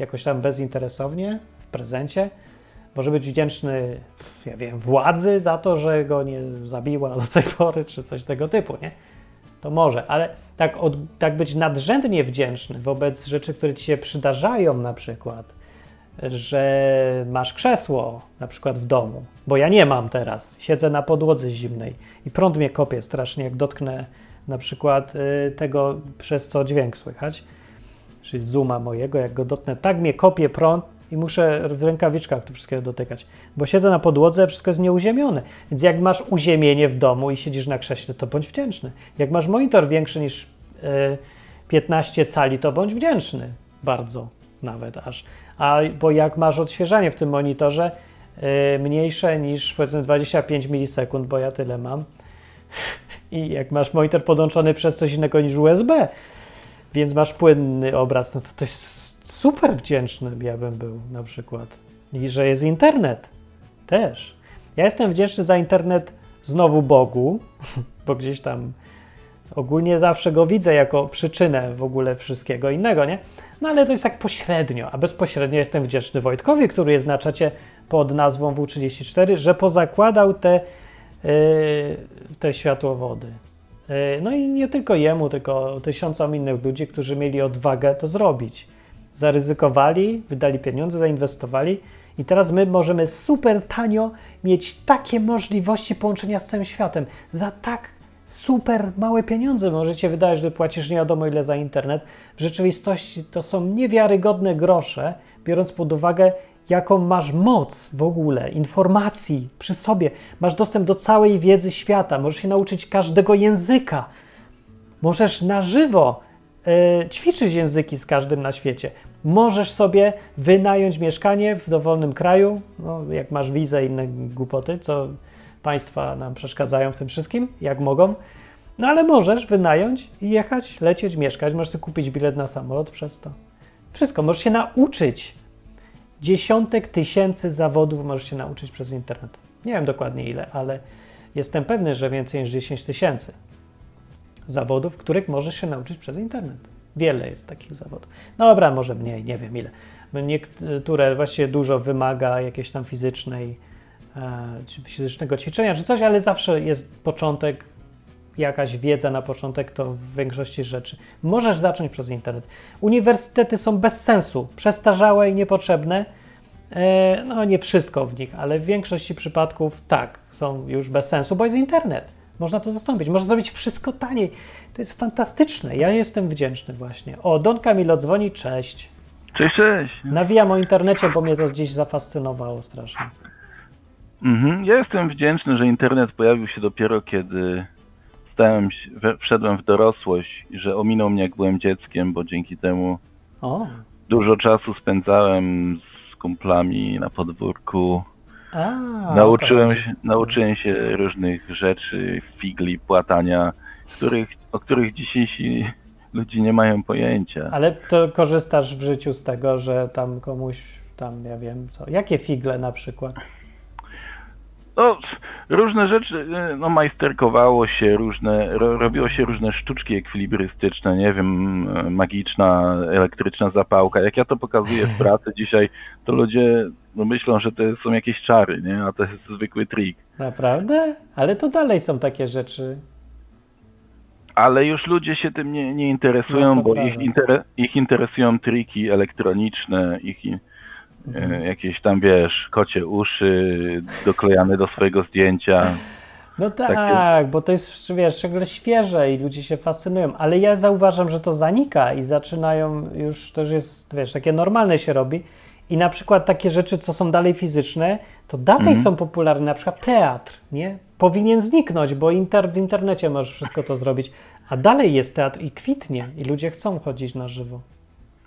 jakoś tam bezinteresownie w prezencie. Może być wdzięczny, ja wiem, władzy za to, że go nie zabiła do tej pory, czy coś tego typu, nie? To może, ale tak, od, tak być nadrzędnie wdzięczny wobec rzeczy, które ci się przydarzają, na przykład, że masz krzesło na przykład w domu, bo ja nie mam teraz, siedzę na podłodze zimnej i prąd mnie kopie strasznie, jak dotknę na przykład y, tego, przez co dźwięk słychać czyli zooma mojego, jak go dotknę, tak mnie kopie prąd i muszę w rękawiczkach to wszystkiego dotykać, bo siedzę na podłodze, wszystko jest nieuziemione. Więc jak masz uziemienie w domu i siedzisz na krześle, to bądź wdzięczny. Jak masz monitor większy niż 15 e, cali, to bądź wdzięczny. Bardzo nawet aż. A bo jak masz odświeżanie w tym monitorze e, mniejsze niż powiedzmy 25 milisekund, bo ja tyle mam, i jak masz monitor podłączony przez coś innego niż USB, więc masz płynny obraz, no to to jest super wdzięczny ja bym był na przykład. I że jest internet też. Ja jestem wdzięczny za internet znowu Bogu, bo gdzieś tam ogólnie zawsze go widzę jako przyczynę w ogóle wszystkiego innego, nie? No ale to jest tak pośrednio, a bezpośrednio jestem wdzięczny Wojtkowi, który jest na czacie pod nazwą W34, że pozakładał te, yy, te światłowody. Yy, no i nie tylko jemu, tylko tysiącom innych ludzi, którzy mieli odwagę to zrobić. Zaryzykowali, wydali pieniądze, zainwestowali i teraz my możemy super tanio mieć takie możliwości połączenia z całym światem. Za tak super małe pieniądze możecie wydać, gdy płacisz nie wiadomo ile za internet. W rzeczywistości to są niewiarygodne grosze, biorąc pod uwagę, jaką masz moc w ogóle, informacji przy sobie. Masz dostęp do całej wiedzy świata, możesz się nauczyć każdego języka. Możesz na żywo y, ćwiczyć języki z każdym na świecie. Możesz sobie wynająć mieszkanie w dowolnym kraju, no, jak masz wizę i inne głupoty, co państwa nam przeszkadzają w tym wszystkim, jak mogą. No ale możesz wynająć i jechać, lecieć, mieszkać. Możesz sobie kupić bilet na samolot przez to. Wszystko. Możesz się nauczyć. Dziesiątek tysięcy zawodów możesz się nauczyć przez internet. Nie wiem dokładnie ile, ale jestem pewny, że więcej niż 10 tysięcy zawodów, których możesz się nauczyć przez internet. Wiele jest takich zawodów. No dobra, może mniej, nie wiem ile. Niektóre właściwie dużo wymaga jakiejś tam fizycznej, e, fizycznego ćwiczenia czy coś, ale zawsze jest początek, jakaś wiedza na początek to w większości rzeczy. Możesz zacząć przez internet. Uniwersytety są bez sensu, przestarzałe i niepotrzebne. E, no nie wszystko w nich, ale w większości przypadków tak, są już bez sensu, bo jest internet. Można to zastąpić, można zrobić wszystko taniej. To jest fantastyczne. Ja jestem wdzięczny właśnie. O, Don Camilo dzwoni, cześć. Cześć, cześć. Nawijam o internecie, bo mnie to gdzieś zafascynowało strasznie. Mhm. Ja jestem wdzięczny, że internet pojawił się dopiero kiedy stałem, wszedłem w dorosłość i że ominął mnie jak byłem dzieckiem, bo dzięki temu O, dużo czasu spędzałem z kumplami na podwórku. a, Nauczyłem się, nauczyłem się różnych rzeczy, figli, płatania, których, o których dzisiejsi ludzie nie mają pojęcia. Ale to korzystasz w życiu z tego, że tam komuś, tam ja wiem co, jakie figle na przykład? No, różne rzeczy, e, no majsterkowało się różne, ro, robiło się różne sztuczki ekwilibrystyczne, nie wiem, e, magiczna, elektryczna zapałka. Jak ja to pokazuję w pracy dzisiaj, to ludzie no, myślą, że to są jakieś czary, nie? A to jest zwykły trik. Naprawdę? Ale to dalej są takie rzeczy. Ale już ludzie się tym nie, nie interesują, No bo ich, intere, ich interesują triki elektroniczne, ich i- jakieś tam, wiesz, kocie uszy doklejane do swojego zdjęcia. No tak, bo to jest, wiesz, ciągle świeże i ludzie się fascynują, ale ja zauważam, że to zanika i zaczynają już, już jest, wiesz, takie normalne się robi i na przykład takie rzeczy, co są dalej fizyczne, to dalej Mhm. są popularne, na przykład teatr, nie? Powinien zniknąć, bo inter, w internecie możesz wszystko to zrobić, a dalej jest teatr i kwitnie i ludzie chcą chodzić na żywo.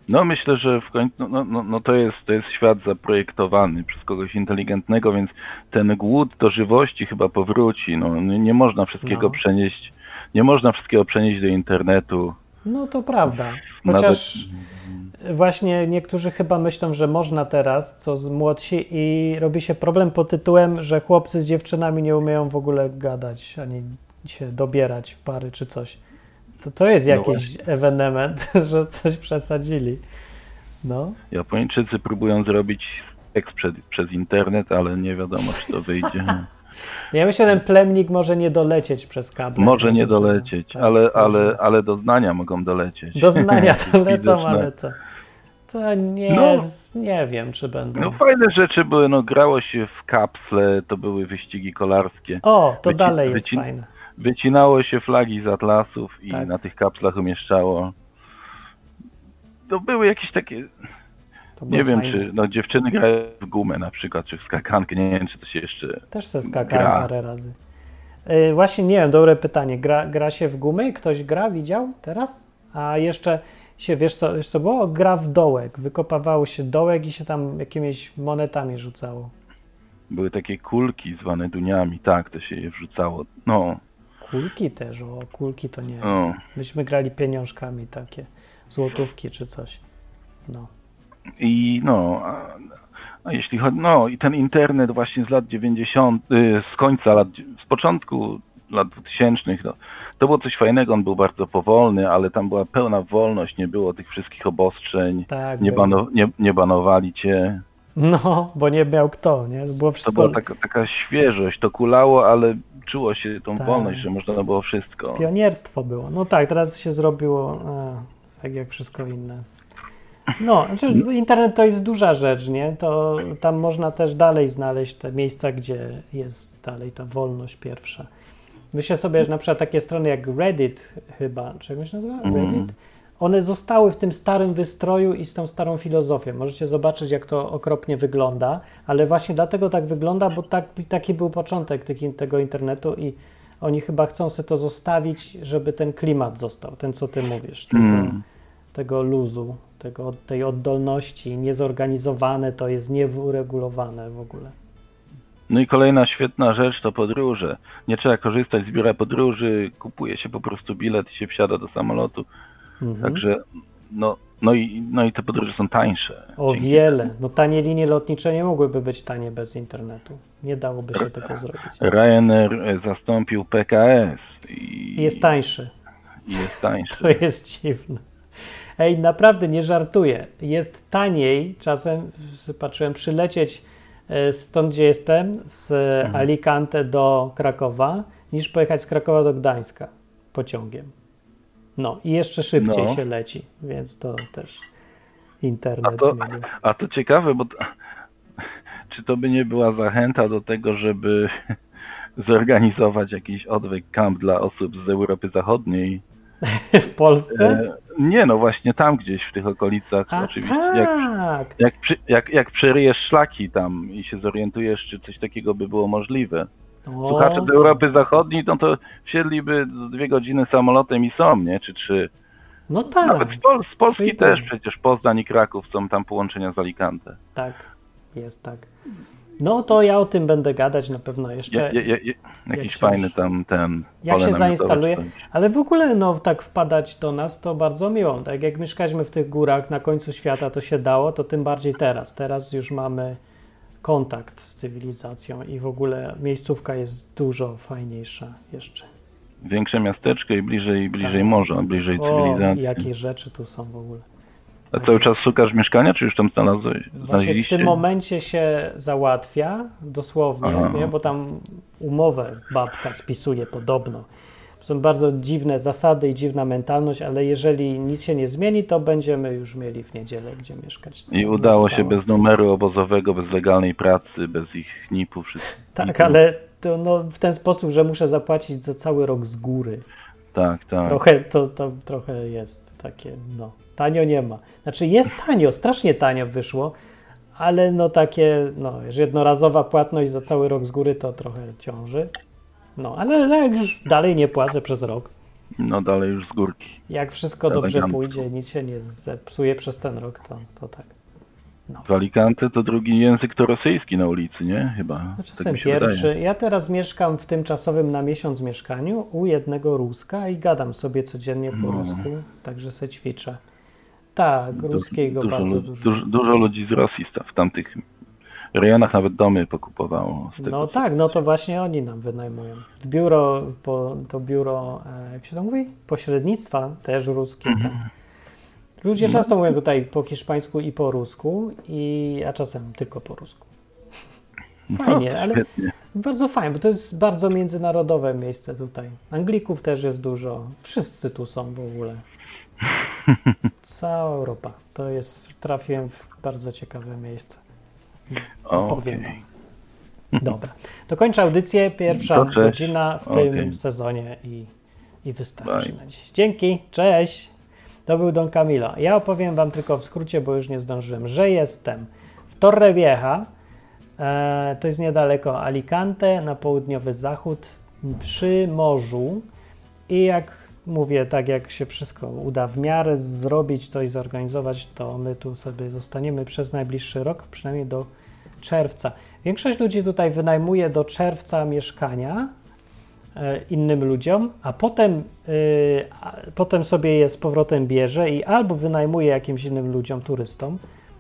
No myślę, że w końcu, no, no, no, to, jest, to jest świat zaprojektowany przez kogoś inteligentnego, więc ten głód do żywości chyba powróci. No, nie, nie można wszystkiego No. przenieść, nie można wszystkiego przenieść do internetu. No to prawda. Nawet- Chociaż właśnie niektórzy chyba myślą, że można teraz, co z młodsi, i robi się problem pod tytułem, że chłopcy z dziewczynami nie umieją w ogóle gadać, ani się dobierać w pary czy coś. To, to jest No jakiś ewenement, że coś przesadzili. No. Japończycy próbują zrobić seks przed, przez internet, ale nie wiadomo, czy to wyjdzie. Ja myślę, że ten plemnik może nie dolecieć przez kable. Może nie dolecieć, tak, ale, ale, ale do znania mogą dolecieć. Do znania to lecą, Widoczne. ale to, to nie, No. nie wiem, czy będą. No fajne rzeczy były, no grało się w kapsle, to były wyścigi kolarskie. O, to Wyci- dalej jest fajne. Wycinało się flagi z atlasów i Tak. na tych kapslach umieszczało. To były jakieś takie, nie wiem, fajne. czy no, dziewczyny grają w gumę na przykład, czy w skakankę, nie wiem, czy to się jeszcze... Też se skakałem Gra. parę razy. Yy, właśnie nie wiem, dobre pytanie. Gra, gra się w gumy? Ktoś gra? Widział teraz? A jeszcze się, wiesz co, wiesz co było? Gra w dołek. Wykopywało się dołek i się tam jakimiś monetami rzucało. Były takie kulki zwane duniami, tak, to się je wrzucało. No, Kulki też, o kulki to nie. no. Myśmy grali pieniążkami takie, złotówki czy coś. No. I no, a, a jeśli chodzi, no i ten internet właśnie z lat 90., y, z końca lat, z początku lat 2000, no, to było coś fajnego, on był bardzo powolny, ale tam była pełna wolność, nie było tych wszystkich obostrzeń, Tak, nie, bano, nie, nie banowali cię. No, bo nie miał kto, nie? To było To wszystko była taka, taka świeżość, to kulało, ale czuło się tą Tak. wolność, że można było wszystko. pionierstwo było. No tak, teraz się zrobiło a, tak jak wszystko inne. No, znaczy internet to jest duża rzecz, nie? To tam można też dalej znaleźć te miejsca, gdzie jest dalej ta wolność pierwsza. Myślę sobie, że na przykład takie strony jak Reddit chyba, czego się nazywa? Mhm. Reddit? One zostały w tym starym wystroju i z tą starą filozofią. Możecie zobaczyć, jak to okropnie wygląda, ale właśnie dlatego tak wygląda, bo tak, taki był początek tego internetu i oni chyba chcą sobie to zostawić, żeby ten klimat został, ten co ty mówisz, tego, Mm. tego luzu, tego, tej oddolności, niezorganizowane, to jest nieuregulowane w ogóle. No i kolejna świetna rzecz to podróże. Nie trzeba korzystać z biura podróży, kupuje się po prostu bilet i się wsiada do samolotu. Mhm. Także no, no, i, no i te podróże są tańsze. O Dzięki wiele. No tanie linie lotnicze nie mogłyby być tanie bez internetu. Nie dałoby się tego zrobić. Ryanair e, zastąpił PKS i jest tańszy. jest tańszy. To jest dziwne. Ej, naprawdę nie żartuję. Jest taniej czasem, patrzyłem, przylecieć e, stąd, gdzie jestem, z Mhm. Alicante do Krakowa, niż pojechać z Krakowa do Gdańska pociągiem. No i jeszcze szybciej No. się leci, więc to też A internet to, zmienił. a to ciekawe, bo to, czy to by nie była zachęta do tego, żeby zorganizować jakiś odwyk camp dla osób z Europy Zachodniej? W Polsce? E, nie, no właśnie tam gdzieś w tych okolicach A oczywiście. Jak, tak, jak, przy, jak, jak przeryjesz szlaki tam i się zorientujesz, czy coś takiego by było możliwe. O, Słuchacze z Europy Zachodniej, no to wsiedliby dwie godziny samolotem i są, nie? Czy trzy. No tak, Nawet z, Pol- z Polski Czyli też tak. przecież Poznań i Kraków są tam połączenia z Alicante. tak, jest tak. No to ja o tym będę gadać na pewno jeszcze. Ja, ja, ja, jakiś się fajny tam ten Jak się zainstaluje, ale w ogóle no tak wpadać do nas to bardzo miło. Tak jak mieszkaliśmy w tych górach na końcu świata to się dało, to tym bardziej teraz. Teraz już mamy kontakt z cywilizacją i w ogóle miejscówka jest dużo fajniejsza jeszcze. Większe miasteczko i bliżej, bliżej Tak. morza, bliżej O, cywilizacji. jakie rzeczy tu są w ogóle. A cały czas szukasz mieszkania, czy już tam znalazłeś? Właśnie w tym momencie się załatwia, dosłownie, Aha. nie? bo tam umowę babka spisuje podobno. Są bardzo dziwne zasady i dziwna mentalność, ale jeżeli nic się nie zmieni, to będziemy już mieli w niedzielę gdzie mieszkać. I udało się bez numeru obozowego, bez legalnej pracy, bez ich NIP-u, wszystko. Tak, ale to, no, w ten sposób, że muszę zapłacić za cały rok z góry. Tak, tak. Trochę, to, to trochę jest takie, no, tanio nie ma. Znaczy jest tanio, strasznie tanio wyszło, ale no takie, no, jednorazowa płatność za cały rok z góry to trochę ciąży. No, ale jak już dalej nie płacę przez rok, No dalej już z górki. jak wszystko dobrze pójdzie, nic się nie zepsuje przez ten rok, to, to tak. W Alicante to drugi język to rosyjski na ulicy, nie? Chyba. No, tak czasem się pierwszy. wydaje. Ja teraz mieszkam w tymczasowym na miesiąc mieszkaniu u jednego Ruska i gadam sobie codziennie po No. rusku, także se ćwiczę. Tak, ruskiego bardzo lud- dużo. Dużo, dużo ludzi z Rosji w tamtych rejonach nawet domy pokupowało. No tak, no to właśnie oni nam wynajmują. Biuro, po, to biuro, e, jak się to mówi? Pośrednictwa, też ruskie. Tam. Ludzie często mówią tutaj po hiszpańsku i po rusku, i, a czasem tylko po rusku. Fajnie, ale Świetnie. bardzo fajnie, bo to jest bardzo międzynarodowe miejsce tutaj. Anglików też jest dużo, wszyscy tu są w ogóle. Cała Europa. To jest, trafiłem w bardzo ciekawe miejsce. Opowiem Okej. wam. Dobra. To kończę audycję. Pierwsza godzina w tym Okej. sezonie i, i wystarczy Bye. na dziś. Dzięki, cześć. To był Don Camilo. Ja opowiem wam tylko w skrócie, bo już nie zdążyłem, że jestem w Torrevieja. E, to jest niedaleko Alicante, na południowy zachód, przy morzu. I jak mówię, tak jak się wszystko uda w miarę zrobić to i zorganizować, to my tu sobie zostaniemy przez najbliższy rok, przynajmniej do czerwca. Większość ludzi tutaj wynajmuje do czerwca mieszkania e, innym ludziom, a potem, y, a potem sobie je z powrotem bierze i albo wynajmuje jakimś innym ludziom, turystom,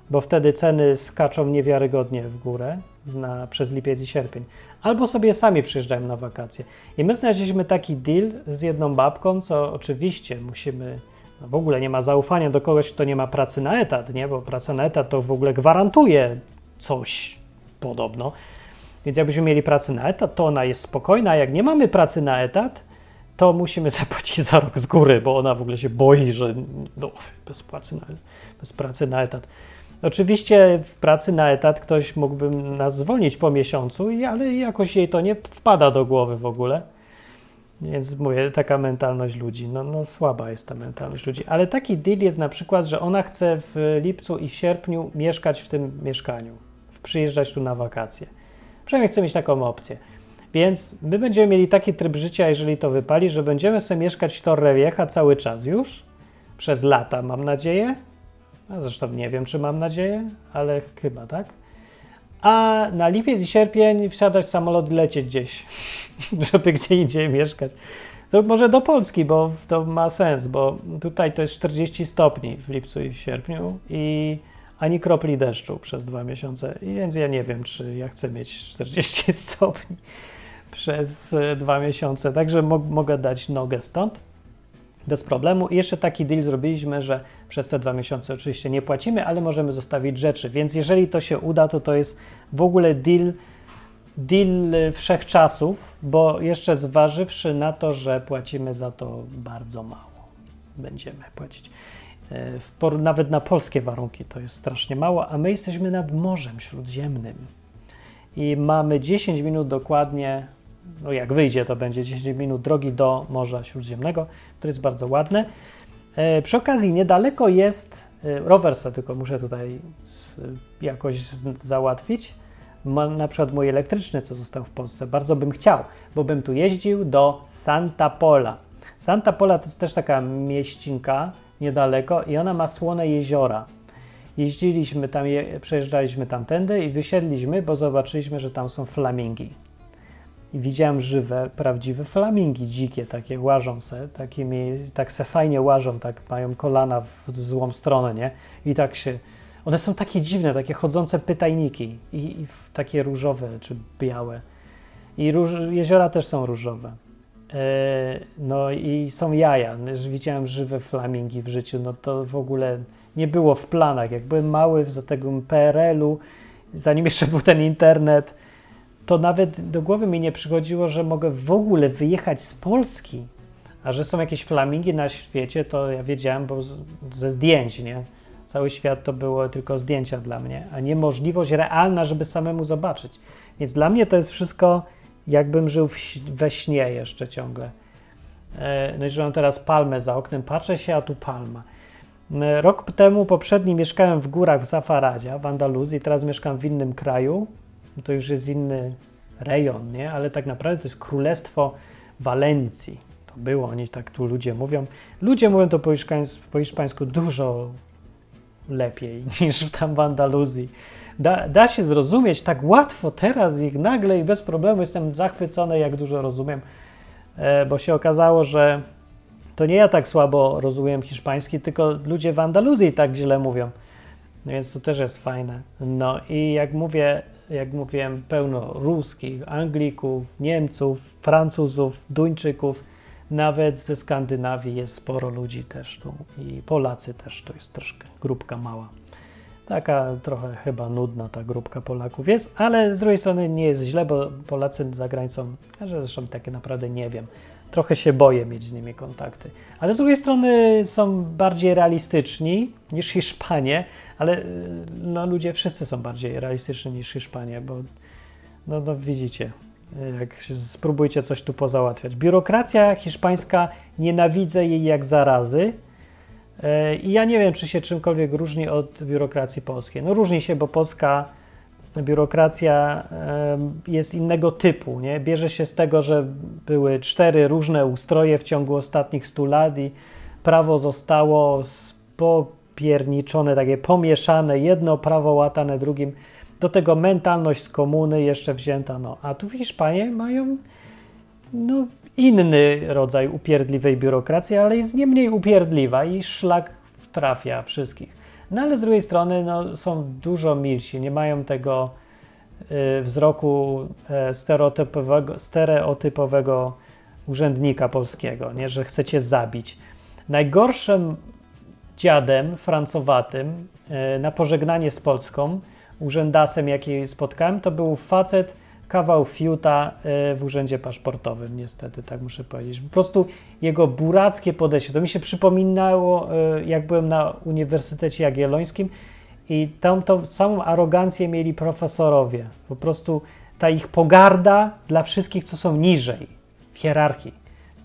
bo wtedy ceny skaczą niewiarygodnie w górę na, przez lipiec i sierpień, albo sobie sami przyjeżdżają na wakacje. I my znaleźliśmy taki deal z jedną babką, co oczywiście musimy, no w ogóle nie ma zaufania do kogoś, kto nie ma pracy na etat, nie? bo praca na etat to w ogóle gwarantuje coś podobno. Więc jakbyśmy mieli pracę na etat, to ona jest spokojna, a jak nie mamy pracy na etat, to musimy zapłacić za rok z góry, bo ona w ogóle się boi, że no, bez, pracy na, bez pracy na etat. Oczywiście w pracy na etat ktoś mógłby nas zwolnić po miesiącu, ale jakoś jej to nie wpada do głowy w ogóle. Więc mówię, taka mentalność ludzi, no, no słaba jest ta mentalność ludzi. Ale taki deal jest na przykład, że ona chce w lipcu i w sierpniu mieszkać w tym mieszkaniu, przyjeżdżać tu na wakacje. Przynajmniej chce mieć taką opcję. Więc my będziemy mieli taki tryb życia, jeżeli to wypali, że będziemy sobie mieszkać w Torre Vieja cały czas już, przez lata mam nadzieję. A zresztą nie wiem, czy mam nadzieję, ale chyba tak. A na lipiec i sierpień wsiadać w samolot i lecieć gdzieś, żeby gdzie indziej mieszkać. To może do Polski, bo to ma sens, bo tutaj to jest 40 stopni w lipcu i w sierpniu i ani kropli deszczu przez dwa miesiące. Więc ja nie wiem, czy ja chcę mieć 40 stopni przez e, dwa miesiące. Także mo mogę dać nogę stąd bez problemu. I jeszcze taki deal zrobiliśmy, że przez te dwa miesiące oczywiście nie płacimy, ale możemy zostawić rzeczy. Więc jeżeli to się uda, to to jest w ogóle deal, deal wszechczasów, bo jeszcze zważywszy na to, że płacimy za to bardzo mało. Będziemy płacić. E, nawet na polskie warunki to jest strasznie mało, a my jesteśmy nad Morzem Śródziemnym i mamy 10 minut dokładnie, no jak wyjdzie, to będzie 10 minut drogi do Morza Śródziemnego, które jest bardzo ładne. E, przy okazji niedaleko jest e, rower, sobie tylko muszę tutaj jakoś załatwić. na przykład mój elektryczny, co został w Polsce, bardzo bym chciał, bo bym tu jeździł do Santa Pola. Santa Pola to jest też taka mieścinka niedaleko i ona ma słone jeziora. Jeździliśmy tam, przejeżdżaliśmy tamtędy i wysiedliśmy, bo zobaczyliśmy, że tam są flamingi. I widziałem żywe, prawdziwe flamingi, dzikie, takie łażą se, takimi, tak se fajnie łażą, tak mają kolana w złą stronę, nie? I tak się, one są takie dziwne, takie chodzące pytajniki i, i takie różowe czy białe. I róż, jeziora też są różowe. E, no i są jaja. Widziałem żywe flamingi w życiu, no to w ogóle nie było w planach. Jak byłem mały za tego PRL-u, zanim jeszcze był ten internet, to nawet do głowy mi nie przychodziło, że mogę w ogóle wyjechać z Polski. A że są jakieś flamingi na świecie, to ja wiedziałem, bo ze zdjęć, nie? Cały świat to było tylko zdjęcia dla mnie, a nie możliwość realna, żeby samemu zobaczyć. Więc dla mnie to jest wszystko jakbym żył we śnie jeszcze ciągle. E, no i że mam teraz palmę za oknem, patrzę się, a tu palma. E, rok temu poprzedni mieszkałem w górach w Zafaradzie, w Andaluzji, teraz mieszkam w innym kraju. To już jest inny rejon, nie? Ale tak naprawdę to jest królestwo Walencji. To było, oni tak tu ludzie mówią. Ludzie mówią to po hiszpańsku, po hiszpańsku dużo lepiej niż tam w Andaluzji da, da się zrozumieć tak łatwo teraz i nagle i bez problemu. Jestem zachwycony, jak dużo rozumiem, e, bo się okazało, że to nie ja tak słabo rozumiem hiszpański, tylko ludzie w Andaluzji tak źle mówią. No więc to też jest fajne. No i jak mówię, jak mówiłem, pełno ruskich, Anglików, Niemców, Francuzów, Duńczyków, nawet ze Skandynawii jest sporo ludzi też tu i Polacy też, to jest troszkę grupka mała. Taka trochę chyba nudna ta grupka Polaków jest, ale z drugiej strony nie jest źle, bo Polacy za granicą, że zresztą takie naprawdę nie wiem, trochę się boję mieć z nimi kontakty. Ale z drugiej strony są bardziej realistyczni niż Hiszpanie, ale no, ludzie wszyscy są bardziej realistyczni niż Hiszpanie, bo no, no widzicie, jak spróbujcie coś tu pozałatwiać. Biurokracja hiszpańska, nienawidzę jej jak zarazy, E, I ja nie wiem, czy się czymkolwiek różni od biurokracji polskiej. No różni się, bo polska biurokracja jest innego typu. Nie? Bierze się z tego, że były cztery różne ustroje w ciągu ostatnich stu lat i prawo zostało popierniczone, takie pomieszane, jedno prawo łatane drugim. Do tego mentalność z komuny jeszcze wzięta. No. A tu w Hiszpanii mają no, inny rodzaj upierdliwej biurokracji, ale jest nie mniej upierdliwa i szlak trafia wszystkich. No ale z drugiej strony no, są dużo milsi, nie mają tego y, wzroku y, stereotypowego, stereotypowego urzędnika polskiego, nie, że chcecie zabić. Najgorszym dziadem francowatym y, na pożegnanie z Polską urzędasem, jaki spotkałem, to był facet, kawał fiuta y, w urzędzie paszportowym, niestety, tak muszę powiedzieć. Po prostu jego burackie podejście, to mi się przypominało, y, jak byłem na Uniwersytecie Jagiellońskim i tam tą samą arogancję mieli profesorowie. Po prostu ta ich pogarda dla wszystkich, co są niżej w hierarchii.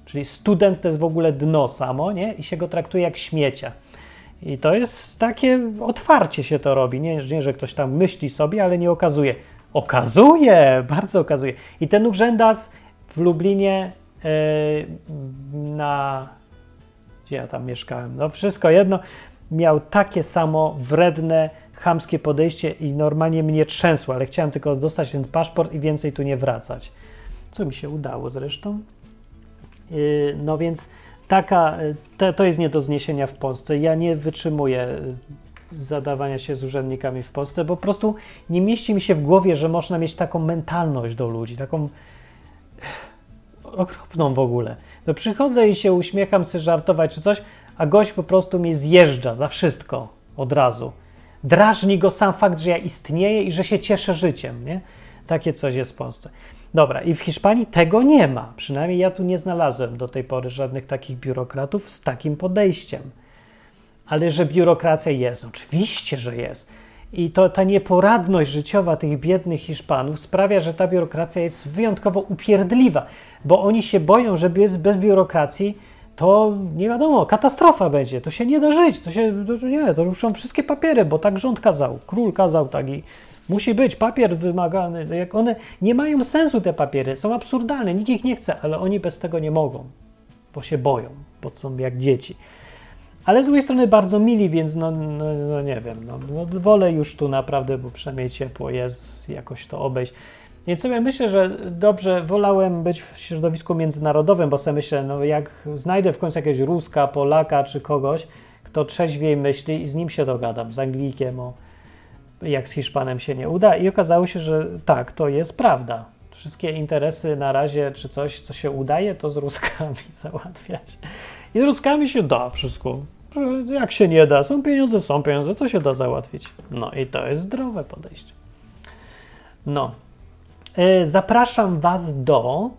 Czyli student to jest w ogóle dno samo, nie? I się go traktuje jak śmiecia. I to jest takie otwarcie się to robi. Nie, nie że ktoś tam myśli sobie, ale nie okazuje. Okazuje, bardzo okazuje. I ten urzędas w Lublinie yy, na. Gdzie ja tam mieszkałem? No, wszystko jedno. Miał takie samo wredne, chamskie podejście i normalnie mnie trzęsło, ale chciałem tylko dostać ten paszport i więcej tu nie wracać. Co mi się udało zresztą. Yy, no więc taka, to, to jest nie do zniesienia w Polsce. Ja nie wytrzymuję zadawania się z urzędnikami w Polsce, bo po prostu nie mieści mi się w głowie, że można mieć taką mentalność do ludzi, taką okropną w ogóle. No przychodzę i się uśmiecham, chcę żartować czy coś, a gość po prostu mnie zjeżdża za wszystko od razu. Drażni go sam fakt, że ja istnieję i że się cieszę życiem, nie? Takie coś jest w Polsce. Dobra, i w Hiszpanii tego nie ma. Przynajmniej ja tu nie znalazłem do tej pory żadnych takich biurokratów z takim podejściem. Ale że biurokracja jest, oczywiście, że jest. I to ta nieporadność życiowa tych biednych Hiszpanów sprawia, że ta biurokracja jest wyjątkowo upierdliwa, bo oni się boją, że bez, bez biurokracji to nie wiadomo, katastrofa będzie, to się nie da żyć, to się, to, nie, to ruszą wszystkie papiery, bo tak rząd kazał, król kazał tak i musi być papier wymagany. Jak one nie mają sensu te papiery, są absurdalne, nikt ich nie chce, ale oni bez tego nie mogą, bo się boją, bo są jak dzieci. Ale z drugiej strony bardzo mili, więc no, no, no nie wiem, no, no, wolę już tu naprawdę, bo przynajmniej ciepło jest, jakoś to obejść. Więc sobie myślę, że dobrze, wolałem być w środowisku międzynarodowym, bo sobie myślę, no jak znajdę w końcu jakiegoś Ruska, Polaka czy kogoś, kto trzeźwiej myśli i z nim się dogadam, z Anglikiem, o, jak z Hiszpanem się nie uda. I okazało się, że tak, to jest prawda. Wszystkie interesy na razie, czy coś, co się udaje, to z Ruskami załatwiać. I z Ruskami się da wszystko. Jak się nie da, są pieniądze, są pieniądze, to się da załatwić. No i to jest zdrowe podejście. No. Zapraszam Was do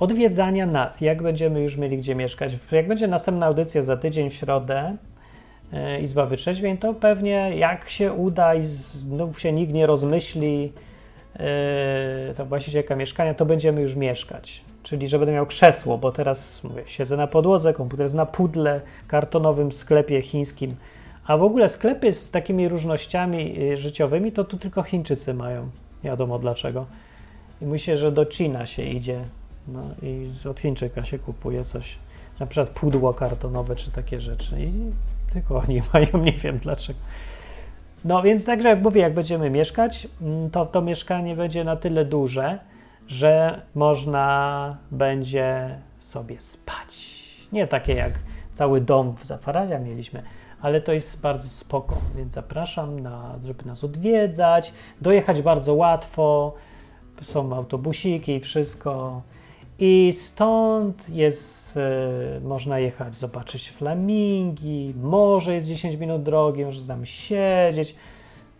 odwiedzania nas, jak będziemy już mieli gdzie mieszkać. Jak będzie następna audycja za tydzień w środę, Izba Wytrzeźwień, to pewnie jak się uda i znów się nikt nie rozmyśli, to właścicielka mieszkania, to będziemy już mieszkać. Czyli, że będę miał krzesło, bo teraz mówię, siedzę na podłodze, komputer jest na pudle, kartonowym sklepie chińskim. A w ogóle sklepy z takimi różnościami życiowymi to tu tylko Chińczycy mają. Nie wiadomo dlaczego. I myślę, że do China się idzie no, i od Chińczyka się kupuje coś, na przykład pudło kartonowe czy takie rzeczy. I tylko oni mają, nie wiem dlaczego. No więc także jak mówię, jak będziemy mieszkać, to to mieszkanie będzie na tyle duże, że można będzie sobie spać. Nie takie jak cały dom w Zafaradia mieliśmy, ale to jest bardzo spoko, więc zapraszam, na, żeby nas odwiedzać, dojechać bardzo łatwo, są autobusiki i wszystko. I stąd jest, y, można jechać, zobaczyć flamingi, morze jest 10 minut drogi, można tam siedzieć.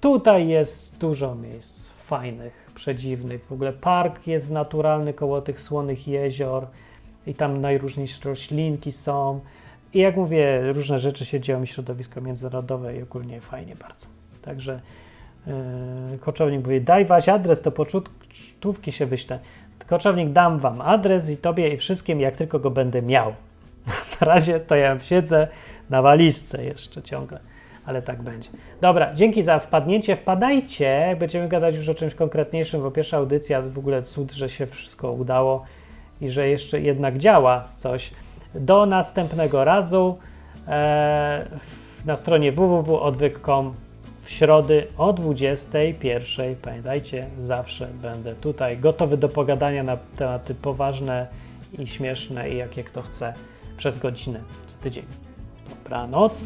Tutaj jest dużo miejsc fajnych, przedziwnych. W ogóle park jest naturalny koło tych słonych jezior i tam najróżniejsze roślinki są. I jak mówię, różne rzeczy się dzieją, środowisko międzynarodowe i ogólnie fajnie bardzo. Także yy, koczownik mówi, daj waś adres, to pocztówki się wyślę. Koczownik, dam wam adres i tobie i wszystkim, jak tylko go będę miał. Na razie to ja siedzę na walizce jeszcze ciągle, ale tak będzie. Dobra, dzięki za wpadnięcie. Wpadajcie, będziemy gadać już o czymś konkretniejszym, bo pierwsza audycja w ogóle cud, że się wszystko udało i że jeszcze jednak działa coś. Do następnego razu e, na stronie www.odwyk.com w środy o 21. Pamiętajcie, zawsze będę tutaj gotowy do pogadania na tematy poważne i śmieszne i jakie kto chce przez godzinę co tydzień. Dobranoc.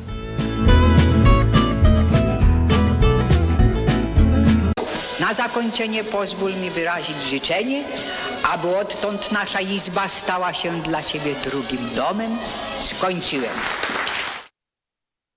Na zakończenie pozwól mi wyrazić życzenie, aby odtąd nasza izba stała się dla Ciebie drugim domem. Skończyłem.